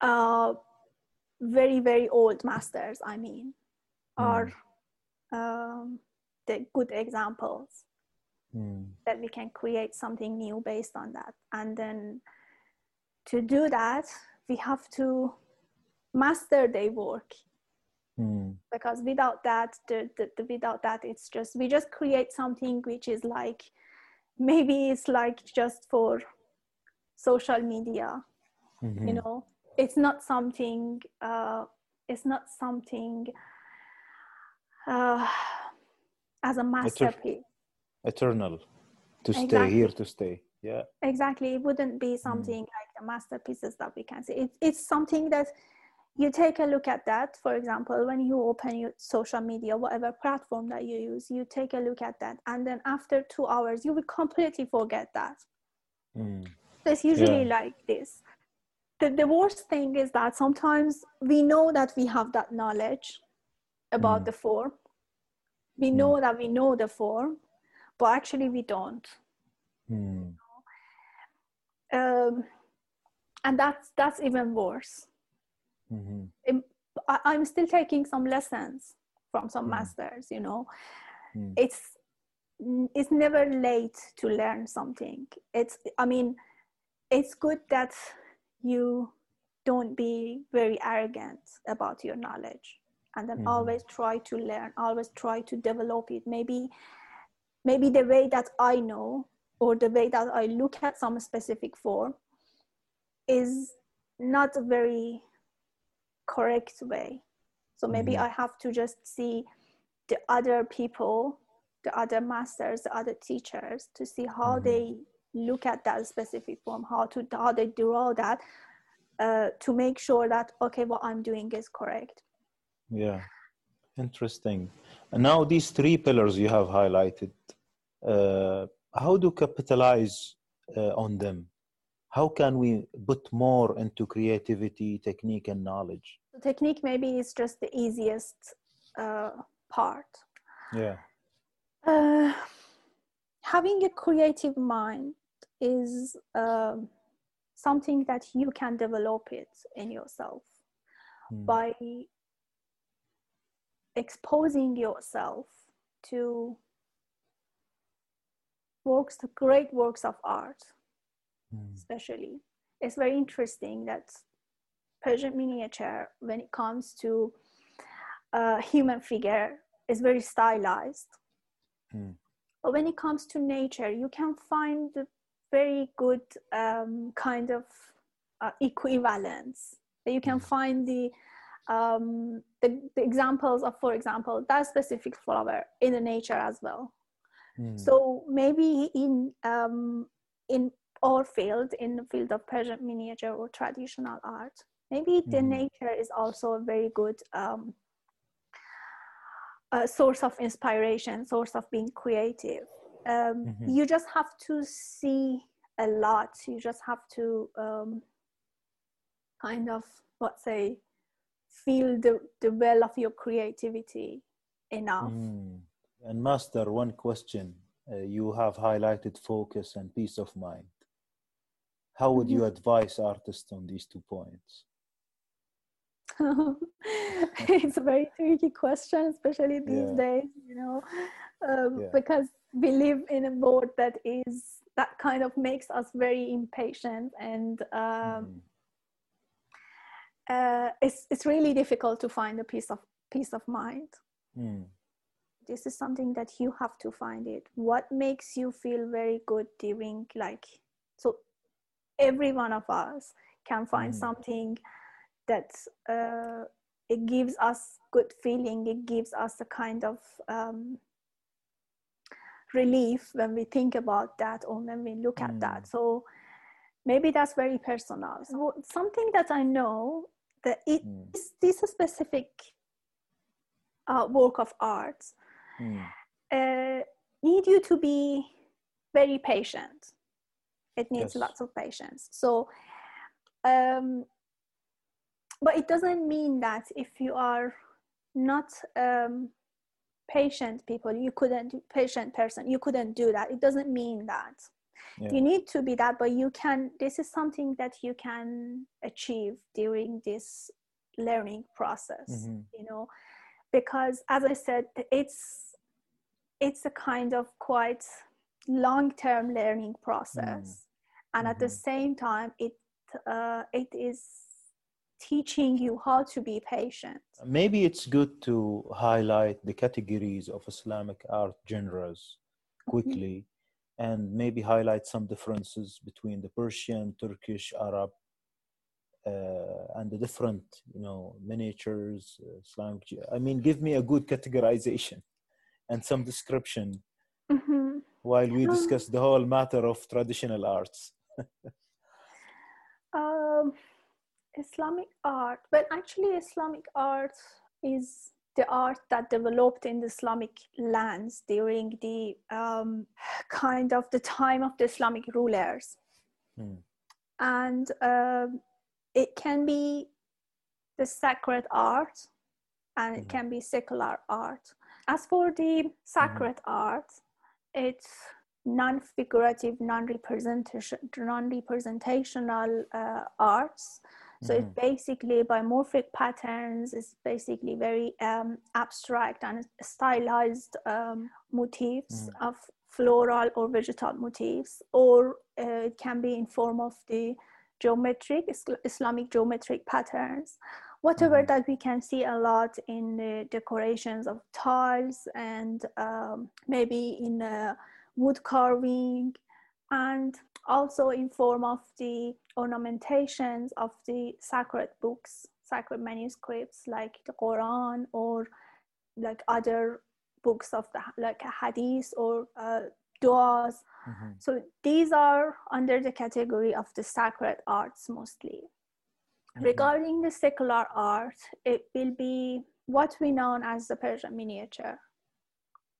B: uh, very very old masters, I mean, are um, the good examples
A: Mm.
B: that we can create something new based on that and then to do that we have to master their work
A: Mm.
B: because without that the, the, the without that it's just we just create something which is like maybe it's like just for social media
A: Mhm.
B: you know it's not something uh, it's not something uh, as a masterpiece
A: Eternal. To stay
B: Exactly.
A: here to stay. Yeah.
B: exactly it wouldn't be something like the masterpieces that we can see it, it's something that you take a look at that for example when you open your social media whatever platform that you use you take a look at that and then after two hours you will completely forget that
A: Mm.
B: so it's usually
A: Yeah.
B: like this the, the worst thing is that sometimes we know that we have that knowledge about
A: Mm.
B: the form we know that we know the form but actually we don't
A: Mm.
B: um, and that's that's even worse
A: Mhm.
B: I, i'm still taking some lessons from some
A: Mm.
B: masters you know
A: Mm.
B: it's it's never late to learn something it's i mean it's good that you don't be very arrogant about your knowledge and then
A: Mhm.
B: always try to learn always try to develop it maybe maybe the way that i know or the way that i look at some specific form is not a very correct way so maybe
A: Mhm.
B: i have to just see the other people the other masters the other teachers to see how
A: Mhm.
B: they look at that specific form how to how they draw that uh, to make sure that okay what i'm doing is correct
A: Yeah, interesting. And now these three pillars you have highlighted, how do capitalize uh, on them? How can we put more into creativity, technique, and knowledge?
B: the technique maybe is just the easiest uh, part
A: Yeah.
B: uh, having a creative mind is um, something that you can develop it in yourself
A: Mm.
B: by exposing yourself to works great works of art
A: Mm.
B: especially. It's very interesting that persian miniature when it comes to a human figure is very stylized.
A: Mm.
B: but when it comes to nature you can find very good um, kind of uh, equivalence. You can find the um, the, the examples of for example that specific flower in the nature as well
A: Mm.
B: so maybe in um, in our field in the field of persian miniature or traditional art maybe the
A: Mhm.
B: nature is also a very good um, a source of inspiration source of being creative um,
A: Mhm.
B: you just have to see a lot you just have to um, kind of what say feel the, the well of your creativity enough
A: Mm. And master, one question. Uh, you have highlighted focus and peace of mind. How would you advise artists on these two points?
B: it's a very tricky question, especially these
A: Yeah.
B: days, you know, um,
A: Yeah.
B: because we live in a world that is that kind of makes us very impatient, and um,
A: Mm.
B: uh, it's it's really difficult to find a peace of peace of mind.
A: Mm.
B: This is something that you have to find it. What makes you feel very good during like so? Every one of us can find
A: Mhm.
B: something that uh, it gives us good feeling it gives us a kind of um, relief when we think about that or when we look at that
A: Mm.
B: so maybe that's very personal so something that i know that it
A: Mm.
B: is this specific uh, work of art
A: Mm.
B: uh, need you to be very patient. It needs
A: Yes.
B: lots of patience. So, um, but it doesn't mean that if you are not um, patient people, you couldn't patient person, you couldn't do that. It doesn't mean that
A: Yeah.
B: you need to be that, but you can. This is something that you can achieve during this learning process.
A: Mhm.
B: You know, because as I said, it's it's a kind of quite long-term learning process, and at the
A: Mhm.
B: same time, it uh, it is teaching you how to be patient.
A: Maybe it's good to highlight the categories of Islamic art genres quickly and maybe highlight some differences between the Persian, Turkish, Arab, and the different, you know, miniatures, uh, Islamic. I mean, give me a good categorization and some description
B: Mhm.
A: while we
B: Um,
A: discuss the whole matter of traditional arts.
B: Um, Islamic art, but actually, Islamic art is the art that developed in the Islamic lands during the um, kind of the time of the Islamic rulers,
A: Hmm.
B: and um, it can be the sacred art, and it
A: Mhm.
B: can be secular art. As for the sacred art, it's non-figurative, non-representation, non-representational uh, arts. So it's basically biomorphic patterns. It's basically very um, abstract and stylized um, motifs
A: Mhm.
B: of floral or vegetal motifs, or uh, it can be in form of the geometric Islamic geometric patterns. Whatever
A: Mhm.
B: that we can see a lot in the decorations of tiles and um, maybe in uh, wood carving and also in form of the ornamentations of the sacred books sacred manuscripts like the quran or like other books of the like hadith or uh, duas
A: Mhm.
B: so these are under the category of the sacred arts mostly
A: Mhm.
B: regarding the secular art it will be what we know as the persian miniature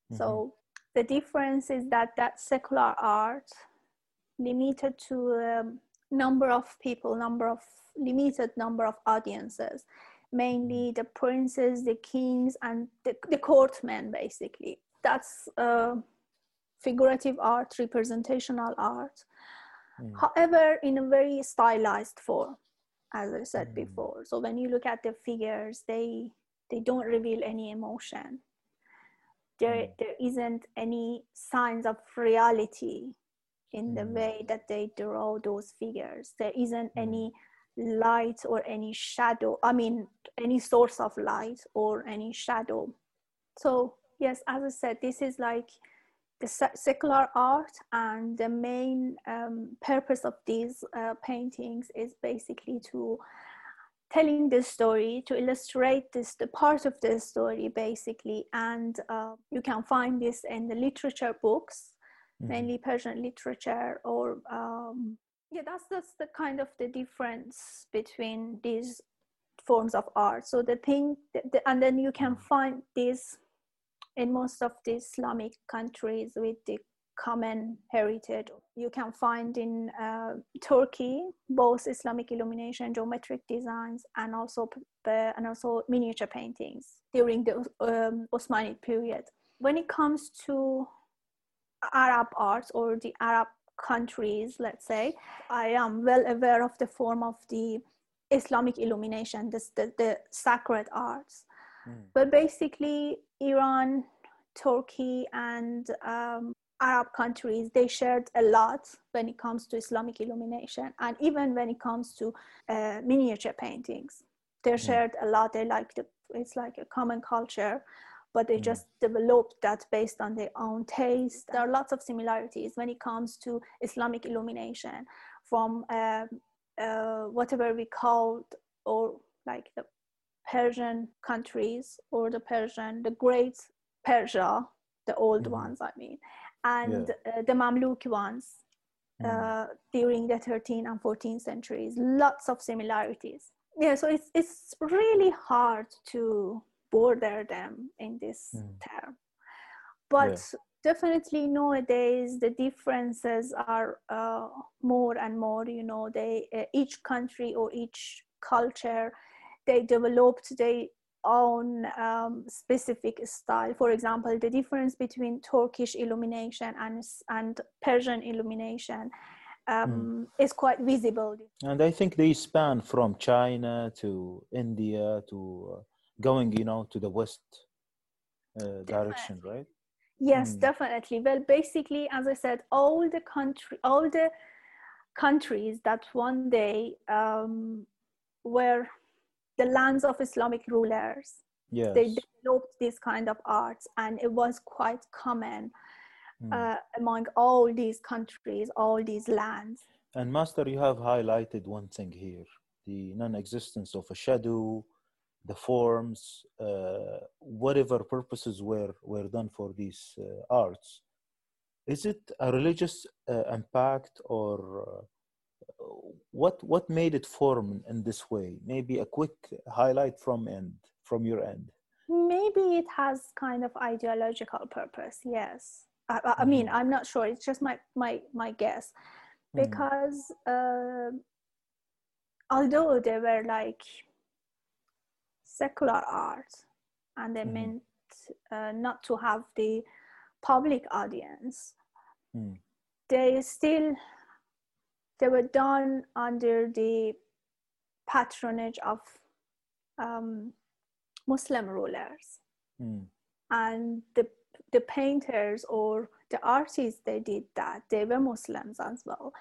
A: Mhm.
B: so the difference is that that secular art limited to a number of people, number of limited number of audiences, mainly the princes, the kings, and the, the courtmen. Basically, that's uh, figurative art, representational art.
A: Mm.
B: However, in a very stylized form, as I said
A: Mm.
B: before. So when you look at the figures, they they don't reveal any emotion there
A: Mm.
B: there isn't any signs of reality in the
A: Mm.
B: way that they draw those figures there isn't
A: Mm.
B: any light or any shadow i mean any source of light or any shadow so yes as i said this is like the secular art and the main um, purpose of these uh, paintings is basically to telling the story to illustrate this the part of the story basically and uh, you can find this in the literature books
A: Mhm.
B: mainly persian literature or um, yeah that's that's the kind of the difference between these forms of art so the thing that the, and then you can
A: Mhm.
B: find this in most of the islamic countries with the common heritage you can find in uh, turkey both islamic illumination geometric designs and also p- and also miniature paintings during the um, osmanid period when it comes to arab arts or the arab countries let's say i am well aware of the form of the islamic illumination this, the, the sacred arts
A: Mm.
B: but basically iran turkey and um, arab countries they shared a lot when it comes to islamic illumination and even when it comes to uh, miniature paintings. They shared a lot. They like the it's like a common culture but they
A: Mm.
B: just developed that based on their own taste. There are lots of similarities when it comes to islamic illumination from um, uh, whatever we called or like the Persian countries or the Persian, the great Persia, the old
A: Mhm.
B: ones, I mean, and uh, the Mamluk ones
A: Mm.
B: uh, during the 13th and 14th centuries. Lots of similarities. Yeah, so it's it's really hard to border them in this
A: Mm.
B: term. but yeah. definitely nowadays the differences are uh, more and more you know they uh, each country or each culture they developed their own um, specific style. For example the difference between turkish illumination and and persian illumination um, mm. is quite visible.
A: And i think they span from china to india to uh, going you know to the west uh, direction right?
B: Yes mm. definitely. Well basically as i said all the country all the countries that one day um, were the lands of islamic rulers
A: yes.
B: they developed this kind of arts and it was quite common mm. uh, among all these countries all these lands
A: and master you have highlighted one thing here the non-existence of a shadow the forms, uh, whatever purposes were, were done for these uh, arts. Is it a religious uh, impact or uh, what, what made it form in this way? Maybe a quick highlight from end, from your end.
B: Maybe it has kind of ideological purpose, yes. I, I mm-hmm. mean, I'm not sure. It's just my, my, my guess. Mm. Because uh, although they were like secular art and they mm. meant uh, not to have the public audience mm. they still they were done under the patronage of um, muslim rulers mm. and the the painters or the artists they did that they were muslims as well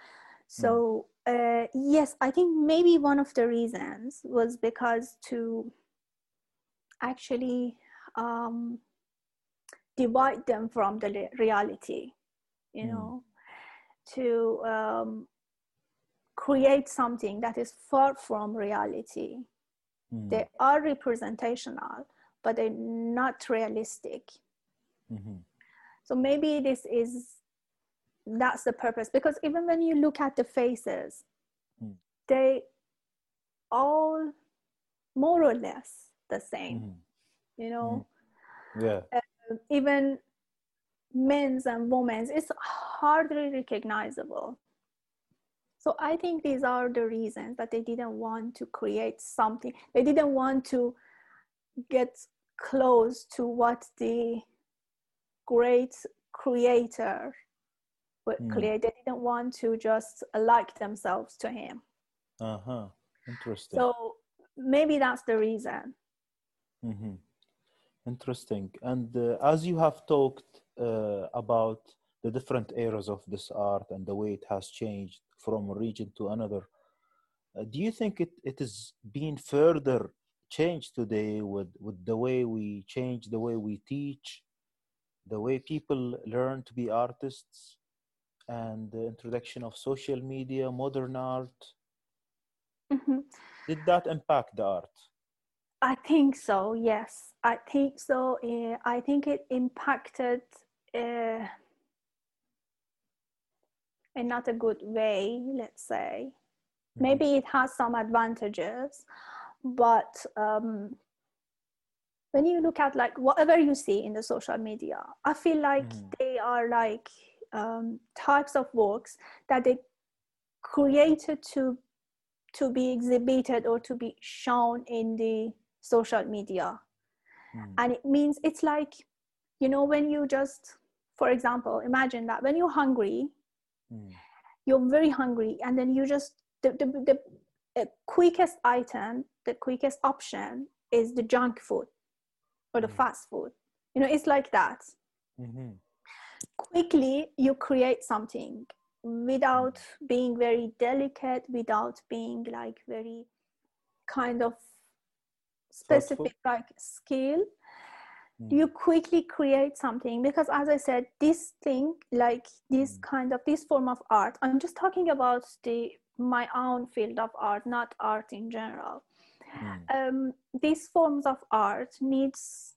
B: so uh, yes i think maybe one of the reasons was because to actually um, divide them from the reality, you mm. know, to um, create something that is far from reality. Mm. They are representational, but they're not realistic. Mm-hmm. So maybe this is that's the purpose because even when you look at the faces, mm. they all more or less the same mm-hmm. you know
A: mm-hmm. yeah
B: uh, even men's and women's it's hardly recognizable so i think these are the reasons that they didn't want to create something they didn't want to get close to what the great creator would mm. create they didn't want to just like themselves to him
A: uh-huh interesting
B: so maybe that's the reason
A: Mm-hmm. Interesting. And uh, as you have talked uh, about the different eras of this art and the way it has changed from a region to another, uh, do you think it, it is being further changed today with, with the way we change, the way we teach, the way people learn to be artists, and the introduction of social media, modern art?
B: Mm-hmm.
A: Did that impact the art?
B: I think so. Yes, I think so. Uh, I think it impacted uh, in not a good way. Let's say mm-hmm. maybe it has some advantages, but um, when you look at like whatever you see in the social media, I feel like mm. they are like um, types of works that they created to to be exhibited or to be shown in the social media mm. and it means it's like you know when you just for example imagine that when you're hungry mm. you're very hungry and then you just the, the, the, the quickest item the quickest option is the junk food or the mm. fast food you know it's like that mm-hmm. quickly you create something without mm. being very delicate without being like very kind of specific like skill. You quickly create something because as i said this thing like this mm. kind of this form of art i'm just talking about the my own field of art not art in general mm. um, these forms of art needs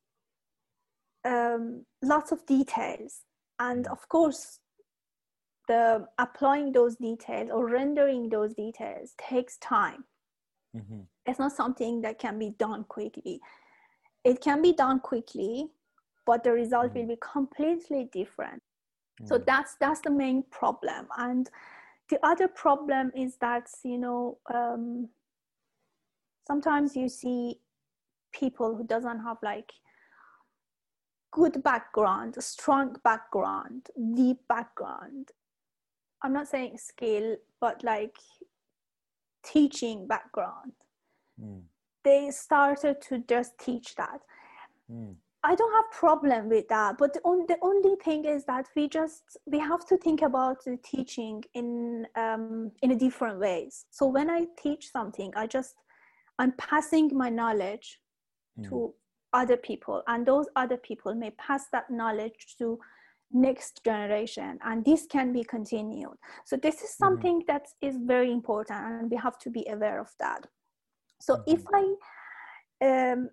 B: um, lots of details and hmm. of course the applying those details or rendering those details takes time mm-hmm. it's not something that can be done quickly it can be done quickly but the result
A: Mm.
B: will be completely different so
A: Mm.
B: that's that's the main problem and the other problem is that you know um, sometimes you see people who doesn't have like good background strong background deep background i'm not saying skill but like teaching background
A: Mm.
B: They started to just teach that
A: Mm.
B: I don't have problem with that, but the, on, the only thing is that we just we have to think about the teaching in um, in a different ways. So when I teach something, I just I'm passing my knowledge
A: Mm.
B: to other people, and those other people may pass that knowledge to next generation, and this can be continued. So this is something that is very important, and we have to be aware of that. So if I um,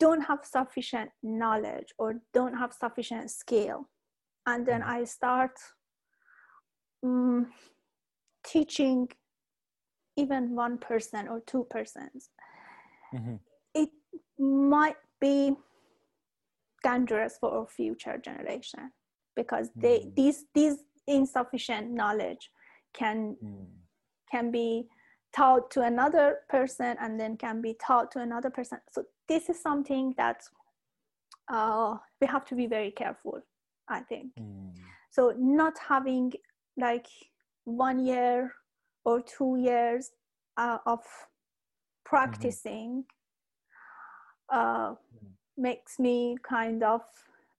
B: don't have sufficient knowledge or don't have sufficient skill and then
A: Mhm.
B: i start mm, teaching even one person or two persons
A: Mhm.
B: it might be dangerous for our future generation because they
A: Mm.
B: these these insufficient knowledge can
A: Mm.
B: can be taught to another person and then can be taught to another person so this is something that uh, we have to be very careful i think
A: Mm.
B: so not having like one year or two years uh, of practicing uh,
A: Mm.
B: makes me kind of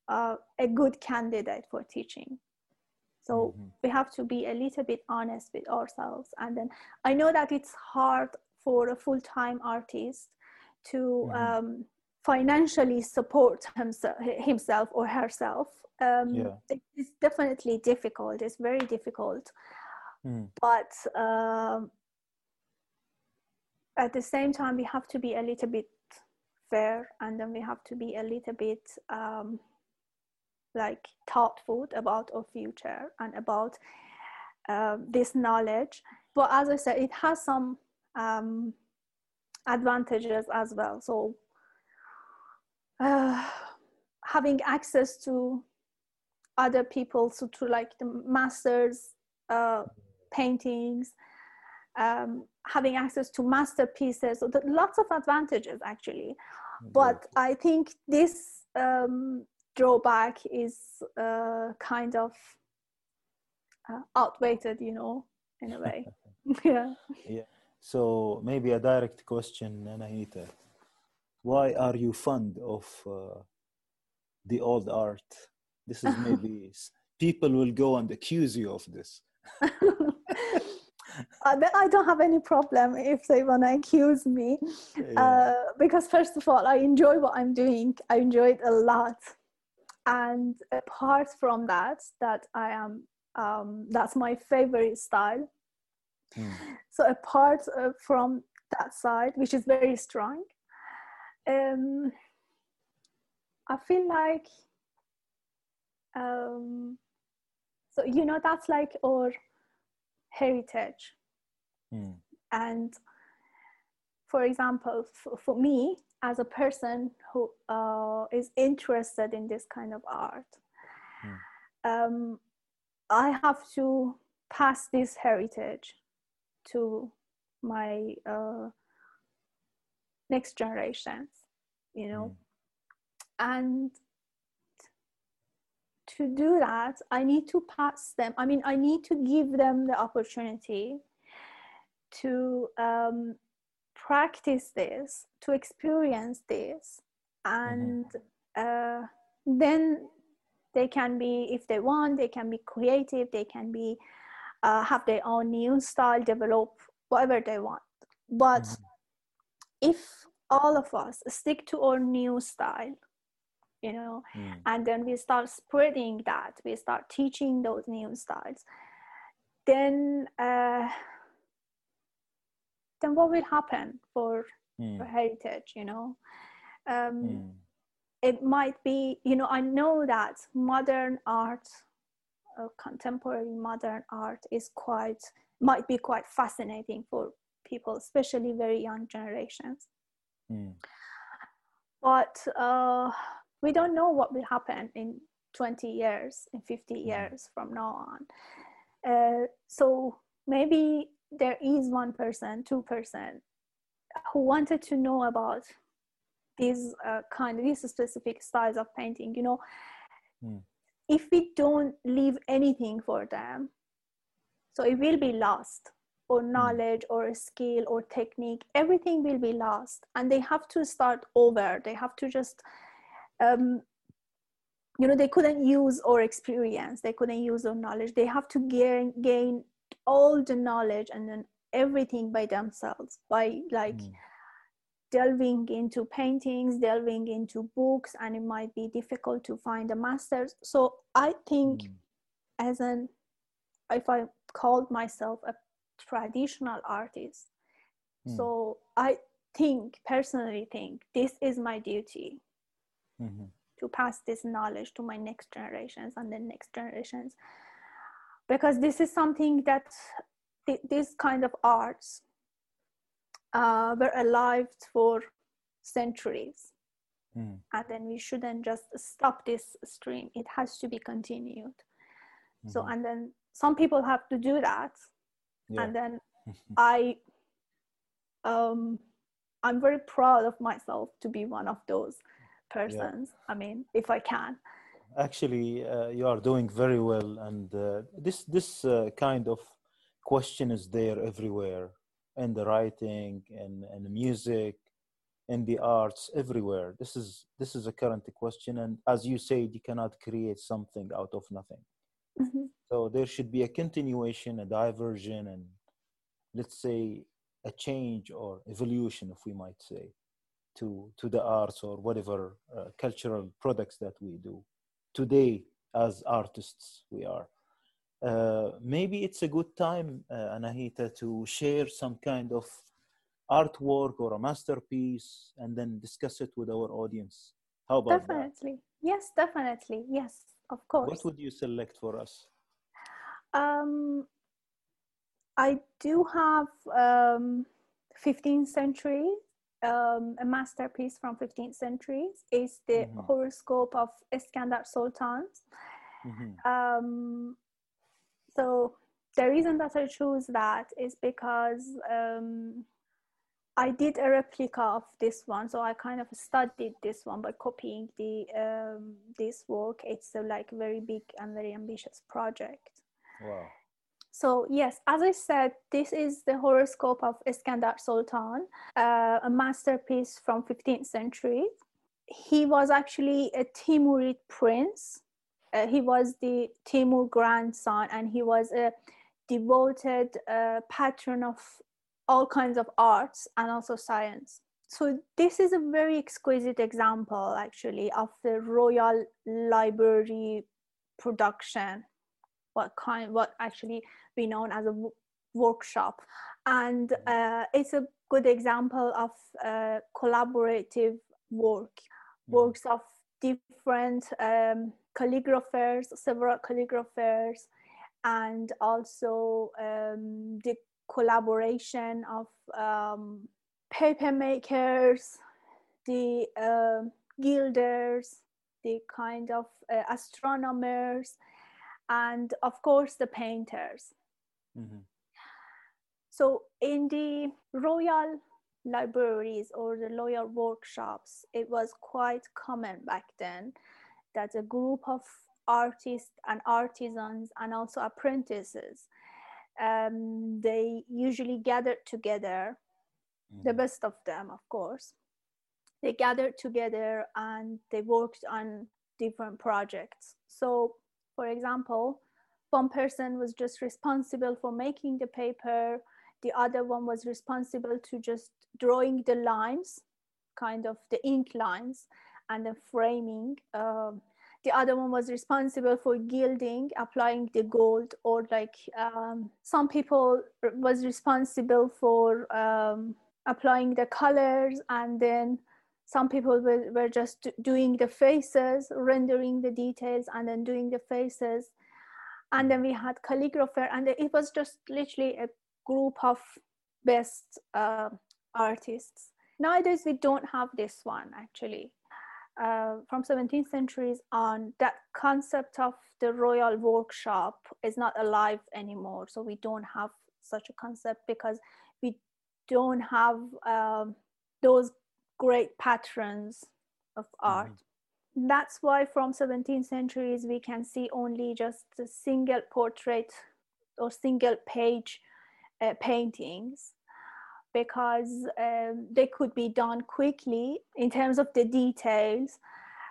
B: uh, a good candidate for teaching so
A: Mhm.
B: we have to be a little bit honest with ourselves and then i know that it's hard for a full-time artist to
A: Mhm.
B: um, financially support himself, himself or herself um,
A: Yeah.
B: it's definitely difficult it's very difficult
A: Mm.
B: but um, at the same time we have to be a little bit fair and then we have to be a little bit um, like thoughtful about our future and about um, this knowledge. But as i said it has some um, advantages as well. So uh, having access to other people so to like the masters uh, paintings um, having access to masterpieces. So the, lots of advantages actually. But i think this um, drawback is uh, kind of uh, outweighed you know in a way yeah
A: Yeah. So maybe a direct question, Anahita. Why are you fond of uh, the old art? This is maybe people will go and accuse you of this.
B: I don't have any problem if they want to accuse me
A: Yeah.
B: uh, because first of all I enjoy what I'm doing I enjoy it a lot and apart from that that I am um, that's my favorite style
A: Mm.
B: so apart uh, from that side which is very strong um, I feel like um, so you know that's like our heritage
A: Mm.
B: and for example for, for me as a person who uh, is interested in this kind of art um, i have to pass this heritage to my uh, next generations you know? And to do that i need to pass them i mean i need to give them the opportunity to um, practice this to experience this and uh, then they can be if they want they can be creative they can be uh, have their own new style develop whatever they want but
A: Mhm.
B: if all of us stick to our new style you know
A: Mm.
B: and then we start spreading that we start teaching those new styles then uh, then what will happen for
A: Mm.
B: for heritage you know um,
A: Mm.
B: it might be you know i know that modern art uh, contemporary modern art is quite might be quite fascinating for people especially very young generations
A: Mm.
B: but uh, we don't know what will happen in 20 years in 50
A: Mm.
B: years from now on uh, so maybe there is one person two person who wanted to know about these uh, kind of these specific styles of painting you know?
A: Mm.
B: if we don't leave anything for them so it will be lost or knowledge or skill or technique everything will be lost and they have to start over. They have to just um, you know they couldn't use or experience. They couldn't use or knowledge. They have to gain gain all the knowledge and then everything by themselves by like
A: Mm.
B: delving into paintings delving into books and it might be difficult to find a master's so i think
A: Mm.
B: as an if i called myself a traditional artist
A: Mm.
B: so i think personally think this is my duty
A: Mhm.
B: to pass this knowledge to my next generations and the next generations because this is something that th- this kind of arts uh, were alive for centuries.
A: Mm.
B: and then we shouldn't just stop this stream. It has to be continued. So
A: Mhm.
B: and then some people have to do that.
A: Yeah.
B: and then i um i'm very proud of myself to be one of those persons. I mean if i can
A: actually uh, you are doing very well and uh, this this uh, kind of question is there everywhere in the writing and and the music in the arts everywhere. This is this is a current question and as you said you cannot create something out of nothing.
B: Mhm.
A: so there should be a continuation a diversion and let's say a change or evolution if we might say to to the arts or whatever uh, cultural products that we do today as artists we are. Uh, maybe it's a good time uh, anahita to share some kind of artwork or a masterpiece and then discuss it with our audience. How about that?
B: Definitely. Yes definitely. Yes of course.
A: what would you select for us?
B: Um i do have um 15th century um, a masterpiece from 15th century is the
A: Mhm.
B: horoscope of iskandar sultan
A: Mhm.
B: um, so the reason that I chose that is because um, I did a replica of this one, so I kind of studied this one by copying the um, this work. It's a like very big and very ambitious project.
A: wow
B: So yes, as I said, this is the horoscope of Iskandar Sultan, uh, a masterpiece from 15th century. He was actually a Timurid prince. Uh, he was the Timur grandson, and he was a devoted uh, patron of all kinds of arts and also science. So this is a very exquisite example, actually, of the Royal Library production. What kind? What actually be known as a w- workshop and uh, it's a good example of uh, collaborative work
A: Mhm.
B: works of different um, calligraphers several calligraphers and also um, the collaboration of um, paper makers the um gilders the kind of uh, astronomers and of course the painters
A: Mhm.
B: so in the royal libraries or the royal workshops, it was quite common back then that a group of artists and artisans and also apprentices, um, they usually gathered together, the
A: Mhm.
B: best of them, of course. They gathered together and they worked on different projects. So, for example, one person was just responsible for making the paper. The other one was responsible to just drawing the lines kind of the ink lines and the framing um, the other one was responsible for gilding applying the gold or like um, some people was responsible for um, applying the colors and then some people were, were just doing the faces rendering the details and then doing the faces. And then we had calligrapher and it was just literally a group of best uh, artists. Nowadays we don't have this one actually. Uh, from 17th centuries on, that concept of the royal workshop is not alive anymore. So we don't have such a concept because we don't have um, those great patrons of art. Mm-hmm. That's why from 17th centuries we can see only just a single portrait or single page uh, paintings because um, they could be done quickly in terms of the details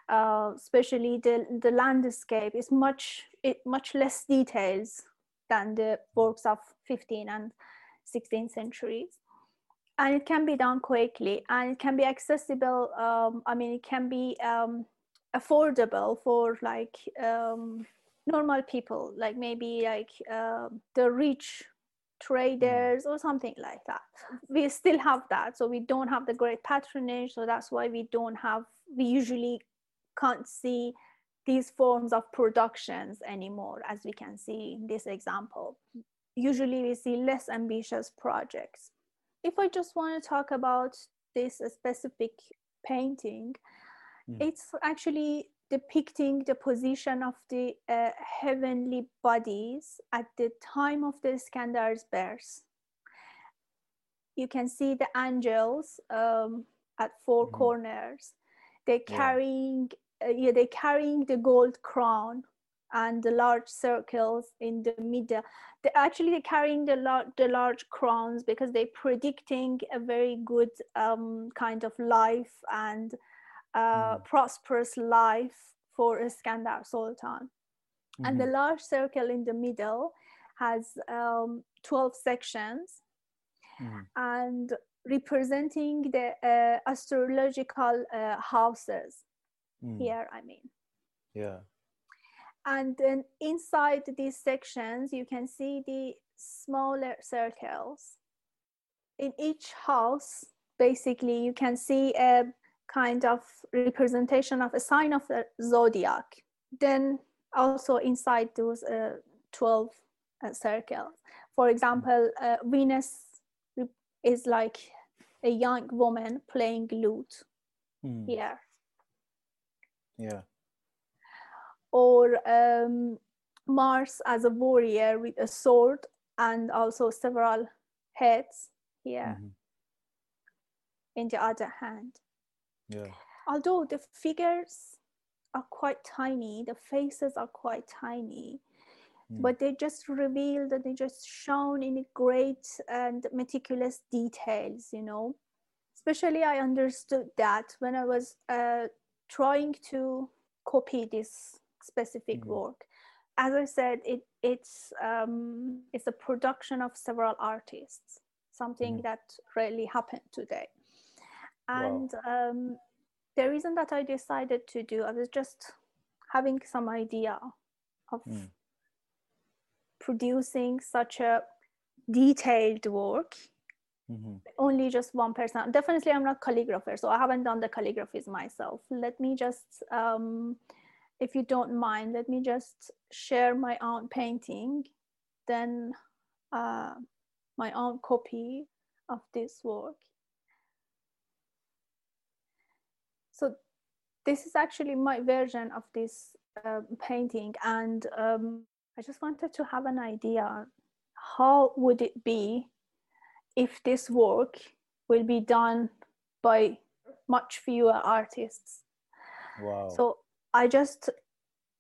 B: uh, especially the, the landscape is much it much less details than the works of 15th and 16th centuries and it can be done quickly and it can be accessible um, i mean it can be um, affordable for like um, normal people like maybe like uh, the rich traders or something like that. We still have that so we don't have the great patronage so that's why we don't have we usually can't see these forms of productions anymore as we can see in this example. Usually we see less ambitious projects if i just want to talk about this specific painting mm. it's actually depicting the position of the uh, heavenly bodies at the time of the Iskandar's birth. You can see the angels um, at 4 mm-hmm. corners. They're carrying, yeah. Uh, yeah, they're carrying the gold crown and the large circles in the middle. They actually they're carrying the large the large crowns because they're predicting a very good um, kind of life and uh, mm. prosperous life for Iskandar Sultan. Mm-hmm. And the mm-hmm. large circle in the middle has um, 12 sections mm. and representing the uh, astrological uh, houses mm. here, I mean.
A: Yeah.
B: And then inside these sections, you can see the smaller circles. In each house, basically, you can see a kind of representation of a sign of the zodiac. Then also inside those uh, 12 uh, circles. For example, uh, Venus is like a young woman playing lute mm. here.
A: Yeah.
B: Or um, Mars as a warrior with a sword and also several heads here mm-hmm. in the other hand.
A: Yeah.
B: Although the figures are quite tiny, the faces are quite tiny, mm. but they just reveal that they just shown in great and meticulous details, you know. Especially, I understood that when I was uh, trying to copy this specific mm. work. As I said, it it's um, it's a production of several artists, something mm. that rarely happened today and wow. um, the reason that i decided to do i was just having some idea of mm. producing such a detailed work mm-hmm. only just one person definitely i'm not calligrapher so i haven't done the calligraphies myself let me just um, if you don't mind let me just share my own painting then uh, my own copy of this work. So this is actually my version of this uh, painting and um, i just wanted to have an idea how would it be if this work will be done by much fewer artists.
A: Wow.
B: So i just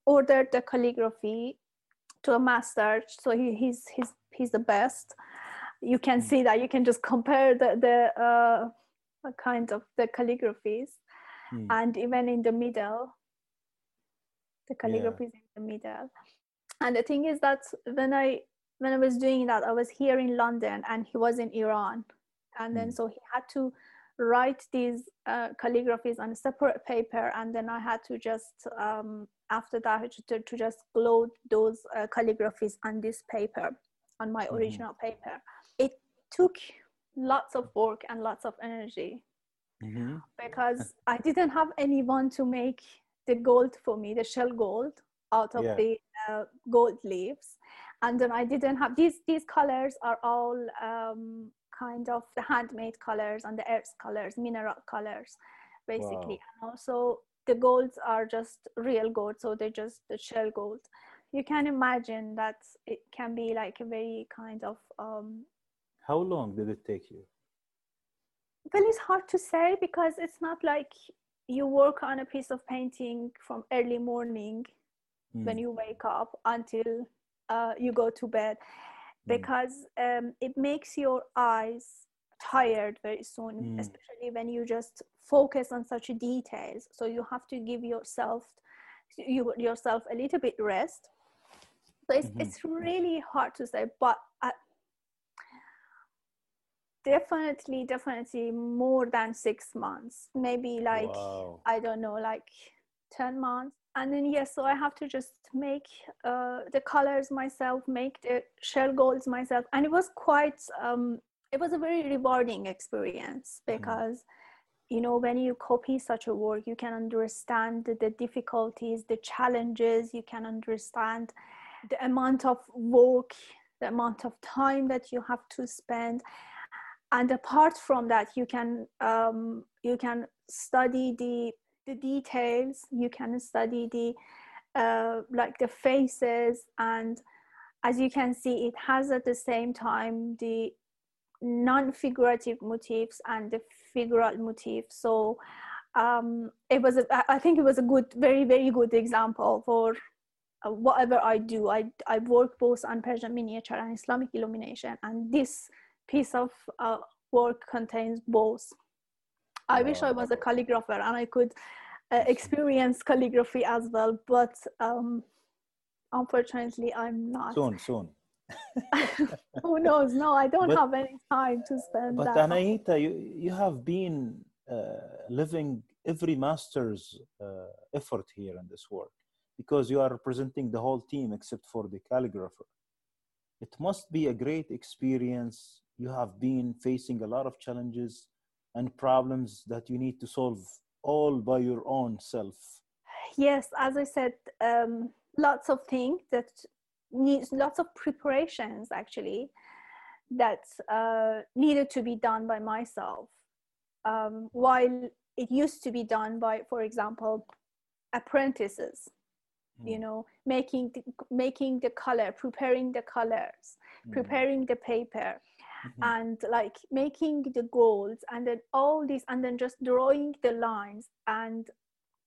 B: ordered the calligraphy to a master so he, he's he's he's the best you can mm. see that you can just compare the the uh, kind of the calligraphies mm. and even in the middle the calligraphy yeah. is in the middle and the thing is that when i when i was doing that i was here in london and he was in iran and then mm. so he had to write these uh, calligraphies on a separate paper and then i had to just um, after that to, to just glue those uh, calligraphies on this paper on my mm original paper it took lots of work and lots of energy mm-hmm. because I didn't have anyone to make the gold for me, the shell gold out of yeah. the uh, gold leaves. And then I didn't have these, these colors are all um, kind of the handmade colors and the earth colors, mineral colors, basically. Wow. And also the golds are just real gold so they're just the shell gold you can imagine that it can be like a very kind of um,
A: how long did it take you
B: well it's hard to say because it's not like you work on a piece of painting from early morning mm. when you wake up until uh, you go to bed. Because um, it makes your eyes tired very soon mm. especially when you just focus on such details so you have to give yourself you yourself a little bit rest so it's, mm-hmm. it's really hard to say but I, definitely definitely more than six months maybe like wow. i don't know like 10 months and then yes so i have to just make uh, the colors myself make the shell golds myself and it was quite um, it was a very rewarding experience mm-hmm. because mm. you know when you copy such a work you can understand the, the difficulties the challenges you can understand the amount of work the amount of time that you have to spend and apart from that you can um, you can study the the details you can study the uh, like the faces and as you can see it has at the same time the non-figurative motifs and the figural motif so um, it was a, I think it was a good very very good example for uh, whatever I do I, I work both on Persian miniature and Islamic illumination and this piece of uh, work contains both. I wish I was a calligrapher and I could uh, experience calligraphy as well, but um, unfortunately, I'm not.
A: Soon, soon.
B: Who knows? No, I don't but, have any time to spend.
A: But that. Anahita, you you have been uh, living every master's uh, effort here in this work because you are representing the whole team except for the calligrapher. It must be a great experience you have been facing a lot of challenges and problems that you need to solve all by your own self
B: yes as i said um, lots of things that needs lots of preparations actually that uh, needed to be done by myself um, while it used to be done by for example apprentices mm. you hmm. know making the, making the color preparing the colors mm. preparing the paper mm-hmm. and like making the goals and then all this and then just drawing the lines and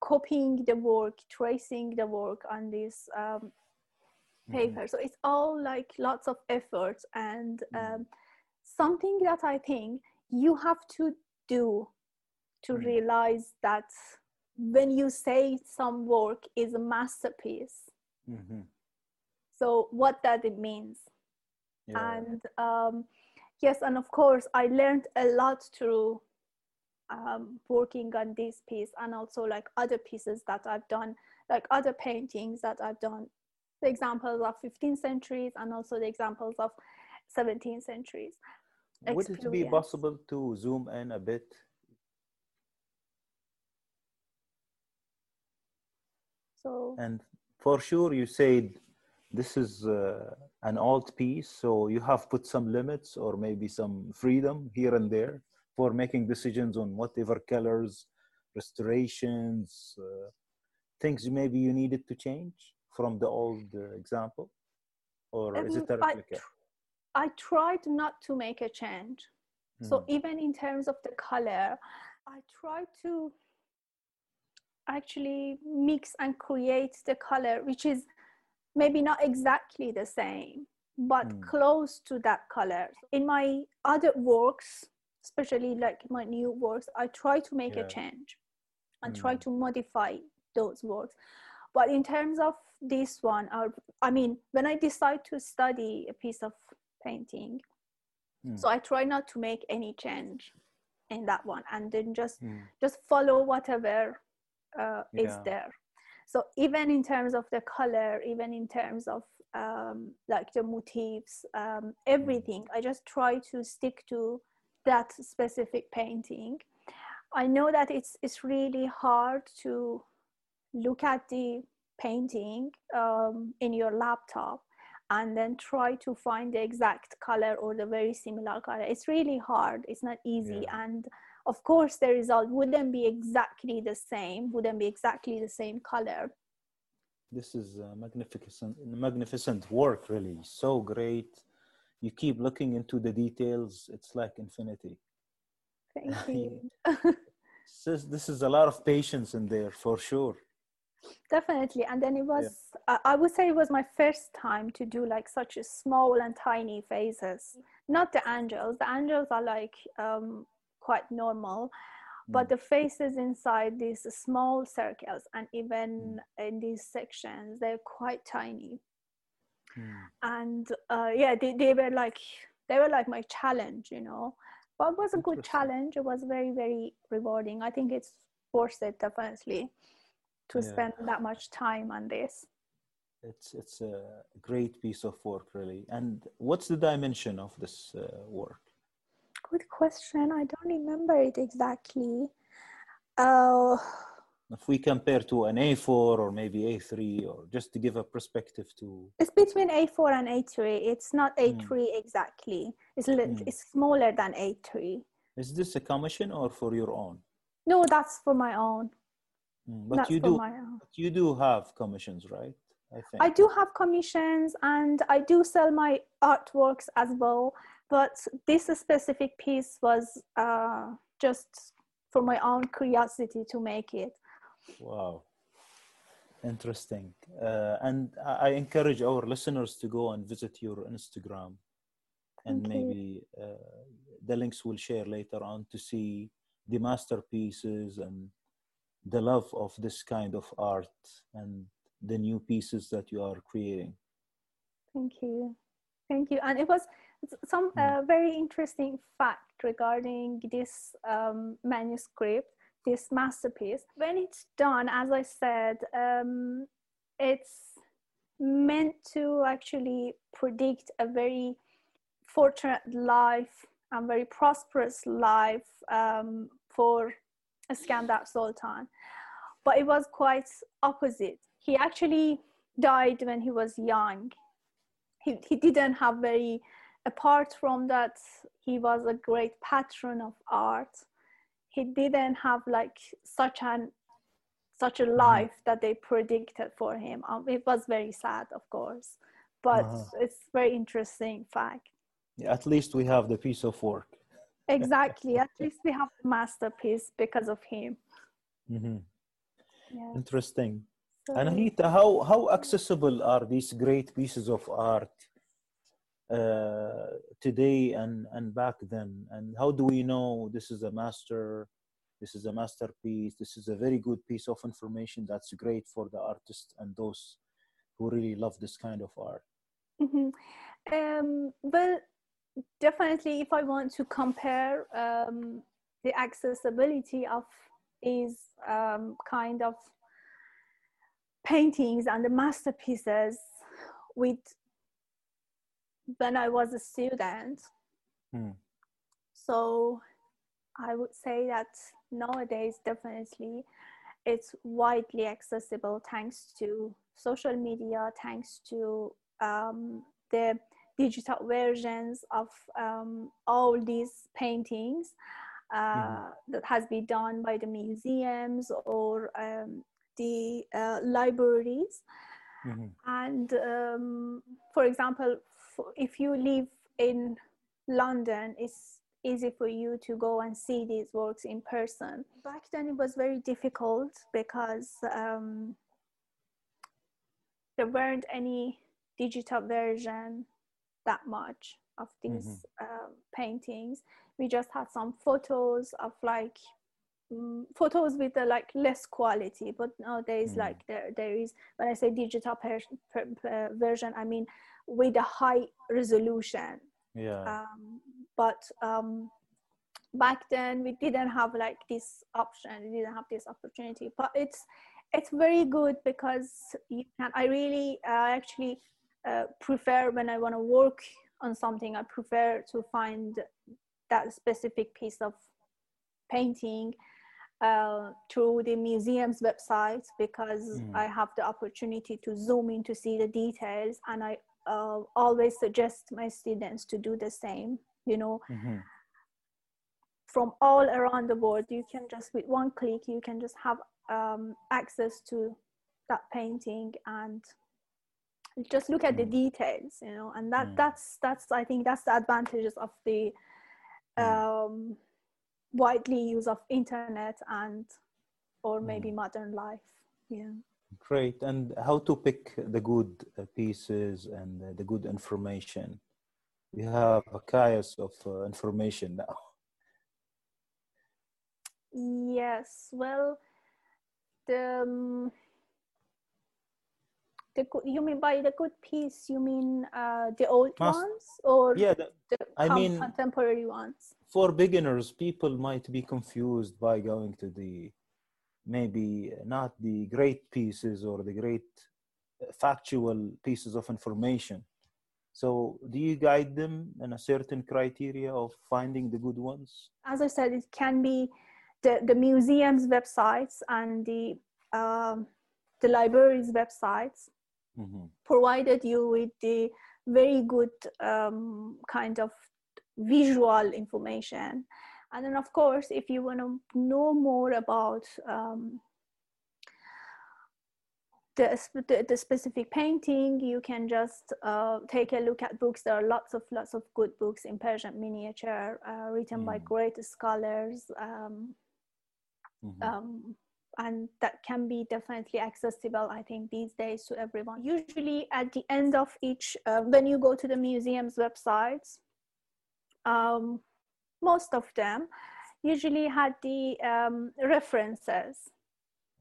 B: copying the work tracing the work on this um, mm-hmm. paper mm-hmm. so it's all like lots of effort and mm-hmm. um, something that i think you have to do to mm-hmm. realize that when you say some work is a masterpiece mm-hmm. so what that it means yeah. and um, yes and of course i learned a lot through um, working on this piece and also like other pieces that i've done like other paintings that i've done. The examples of 15th centuries and also the examples of 17th centuries
A: would it be possible to zoom in a bit?
B: So
A: and for sure you said this is uh, an old piece so you have put some limits or maybe some freedom here and there for making decisions on whatever colors restorations uh, things maybe you needed to change from the old uh, example? Or um, is it a replica
B: I, I tried not to make a change. Mm. so even in terms of the color i tried to actually mix and create the color which is maybe not exactly the same but mm. close to that color in my other works especially like my new works i try to make yeah. a change and mm. try to modify those works but in terms of this one i mean when i decide to study a piece of painting mm. so i try not to make any change in that one and then just hmm. just follow whatever uh, yeah. is there so even in terms of the color even in terms of um, like the motifs um, everything i just try to stick to that specific painting. I know that it's it's really hard to look at the painting um, in your laptop and then try to find the exact color or the very similar color. It's really hard. It's not easy. Yeah. and of course the result wouldn't be exactly the same wouldn't be exactly the same color.
A: This is magnificent magnificent work really. So great. You keep looking into the details. It's like infinity.
B: Thank you.
A: This, is, this is a lot of patience in there for sure.
B: Definitely. And then it was yeah. i would say it was my first time to do like such a small and tiny phases. Not the angels. The angels are like um, quite normal mm. but the faces inside these small circles and even mm. in these sections they're quite tiny mm. and uh, yeah they, they were like they were like my challenge you know but it was a good challenge it was very very rewarding i think it's worth it definitely to yeah. spend that much time on this
A: it's it's a great piece of work really and what's the dimension of this uh, work
B: good question. I don't remember it exactly. Uh,
A: if we compare to an a4 or maybe a3 or just to give a perspective to
B: it's between a4 and a3 it's not a3 mm. exactly. It's, mm. it's smaller than a3
A: is this a commission or for your own?
B: No that's for my own.
A: Mm, but you do but you do have commissions, right?
B: I think. I do have commissions and I do sell my artworks as well. But this specific piece was uh, just for my own curiosity to make it.
A: Wow. Interesting. Uh, and I encourage our listeners to go and visit your Instagram. And Thank maybe uh, the links we'll share later on to see the masterpieces and the love of this kind of art and the new pieces that you are creating.
B: Thank you. Thank you. And it was some uh, mm. very interesting fact regarding this um, manuscript, this masterpiece. When it's done, as I said, um, it's meant to actually predict a very fortunate life and very prosperous life um, for Iskandar Sultan. But it was quite opposite. He actually died when he was young. He, he didn't have very, apart from that, he was a great patron of art. He didn't have like such an such a mm-hmm. life that they predicted for him. Um, it was very sad, of course, but uh-huh. it's very interesting fact.
A: Yeah, at least we have the piece of work
B: exactly at least we have the masterpiece because of him
A: mm-hmm. yeah. interesting so, Anahita, how how accessible are these great pieces of art uh, today and and back then and how do we know this is a master this is a masterpiece this is a very good piece of information that's great for the artist and those who really love this kind of art
B: mm-hmm. um, well definitely if i want to compare um, the accessibility of these um, kind of paintings and the masterpieces with when i was a student hmm. so i would say that nowadays definitely it's widely accessible thanks to social media thanks to um, the digital versions of um, all these paintings uh, mm-hmm. that has been done by the museums or um, the uh, libraries. Mm-hmm. And um, for example, if you live in London, it's easy for you to go and see these works in person. Back then, it was very difficult because um, there weren't any digital version that much of these mm-hmm. uh, paintings. We just had some photos of like um, photos with the like less quality, but nowadays mm. like there there is when I say digital per, per, per version, I mean with a high resolution.
A: Yeah.
B: Um, but um, back then we didn't have like this option. We didn't have this opportunity. But it's it's very good because you can. I really uh, actually uh, prefer when I want to work on something, I prefer to find that specific piece of painting uh, through the museum's website because mm. I have the opportunity to zoom in to see the details, and I uh, always suggest my students to do the same. You know, mm-hmm. from all around the world. You can just with one click, you can just have um, access to that painting and just look at the
A: Mm.
B: details you know and that
A: Mm.
B: that's that's i think that's the advantages of the
A: Mm.
B: um widely use of internet and or maybe
A: Mm.
B: modern life yeah
A: Great. And how to pick the good uh, pieces and uh, the good information? We have a chaos of uh, information now.
B: yes well the um, the good, you mean by the good piece you mean uh the old
A: Mas-
B: ones or
A: Yeah, the,
B: the
A: I mean-
B: contemporary ones
A: for beginners, people might be confused by going to the maybe not the great pieces or the great factual pieces of information. So, do you guide them in a certain criteria of finding the good ones?
B: as I said, it can be the, the museum's websites and the um, the library's websites
A: Mhm.
B: provided you with the very good um, kind of visual information. And then, of course, if you want to know more about um, the, the, the specific painting, you can just uh, take a look at books. There are lots of lots of good books in Persian miniature uh, written by
A: Mm.
B: great scholars. Um,
A: Mhm.
B: um, and that can be definitely accessible i think these days to everyone usually at the end of each uh, when you go to the museum's websites um, most of them usually had the um, references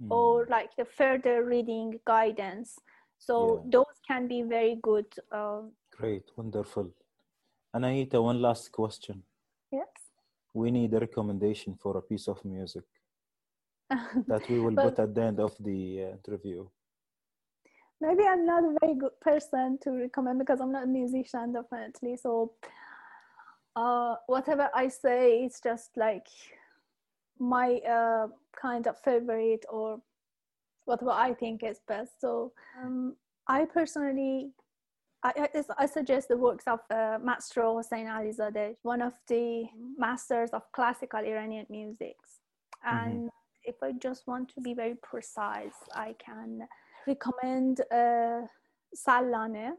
A: Mm.
B: or like the further reading guidance so
A: Yeah.
B: those can be very good um,
A: Great, wonderful. Anahita, one last question.
B: yes
A: We need a recommendation for a piece of music that we will
B: Well-
A: put at the end of the uh, interview.
B: maybe i'm not a very good person to recommend because i'm not a musician definitely so uh whatever i say it's just like my uh kind of favorite or whatever i think is best so um i personally I, I, I suggest the works of uh, Maestro Hossein Alizadeh, one of the masters of classical Iranian music. And if I just want to be very precise, I can recommend uh, Sallaneh.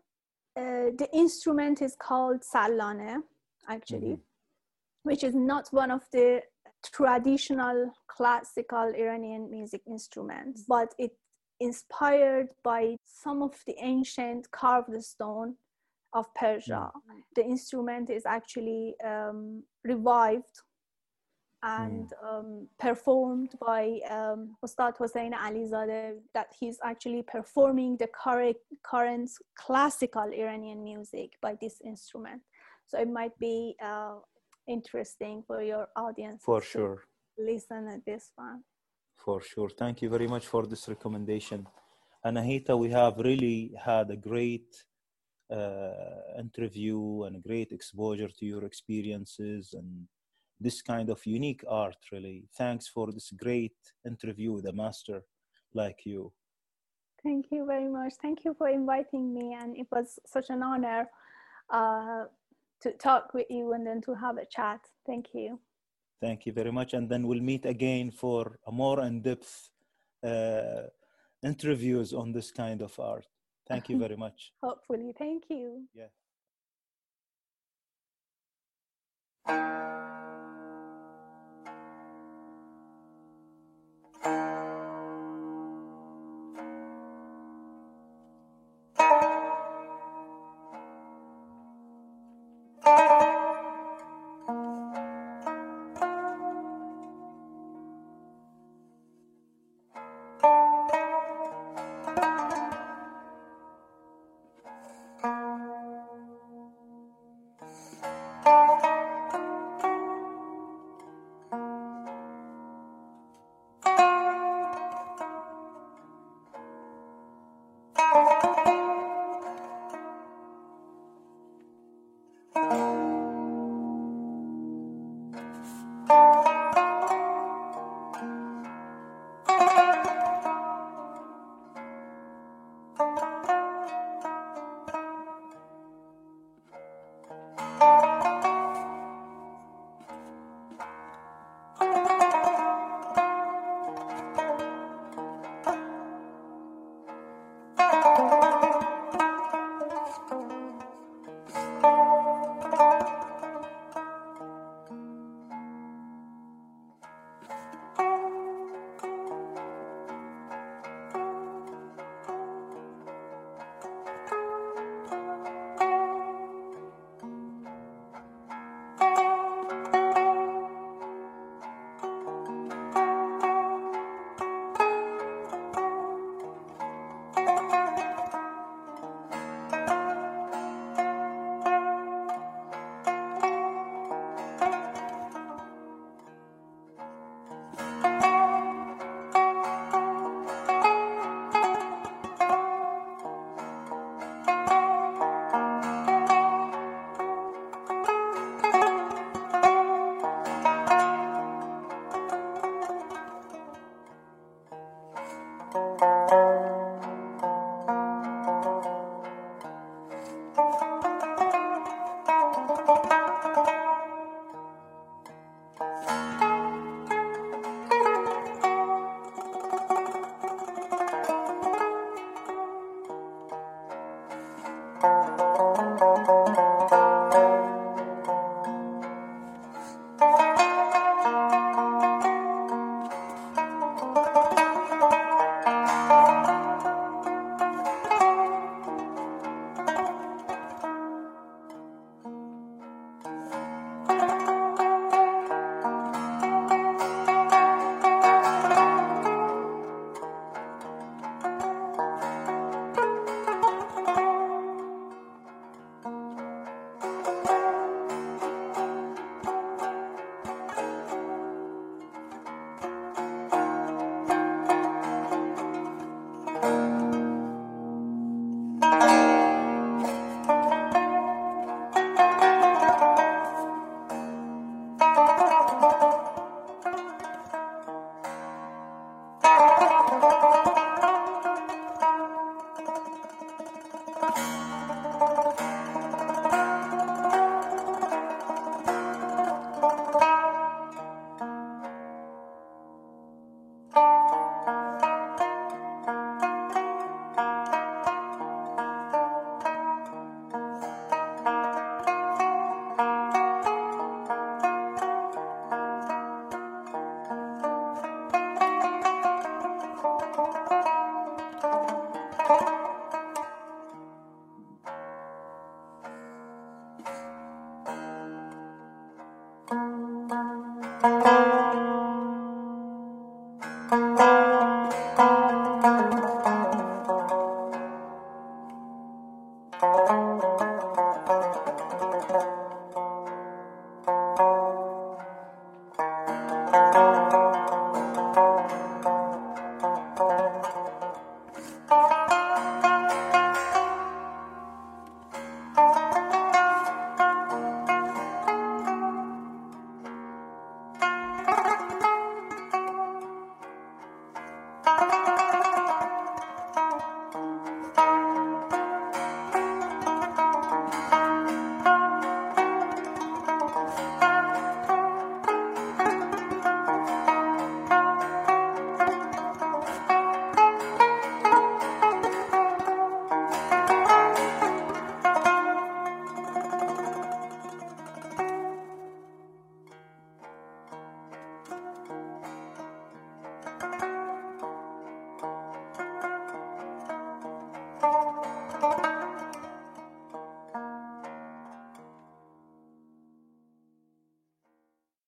B: Uh, the instrument is called Sallaneh, actually,
A: Mhm.
B: which is not one of the traditional classical Iranian music instruments, but it inspired by some of the ancient carved stone of Persia. The instrument is actually um, revived and um, performed by um, Ustad Hossein Alizadeh, that he's actually performing the current, current classical Iranian music by this instrument. So it might be uh, interesting for your audience
A: For
B: to
A: sure.
B: listen at this one.
A: For sure. Thank you very much for this recommendation. Anahita, we have really had a great uh, interview and a great exposure to your experiences and this kind of unique art, really. Thanks for this great interview with a master like you.
B: Thank you very much. Thank you for inviting me, and it was such an honor uh, to talk with you and then to have a chat. Thank you.
A: Thank you very much. And then we'll meet again for a more in depth uh, interviews on this kind of art. Thank you very much.
B: Hopefully. Thank you.
A: Yeah.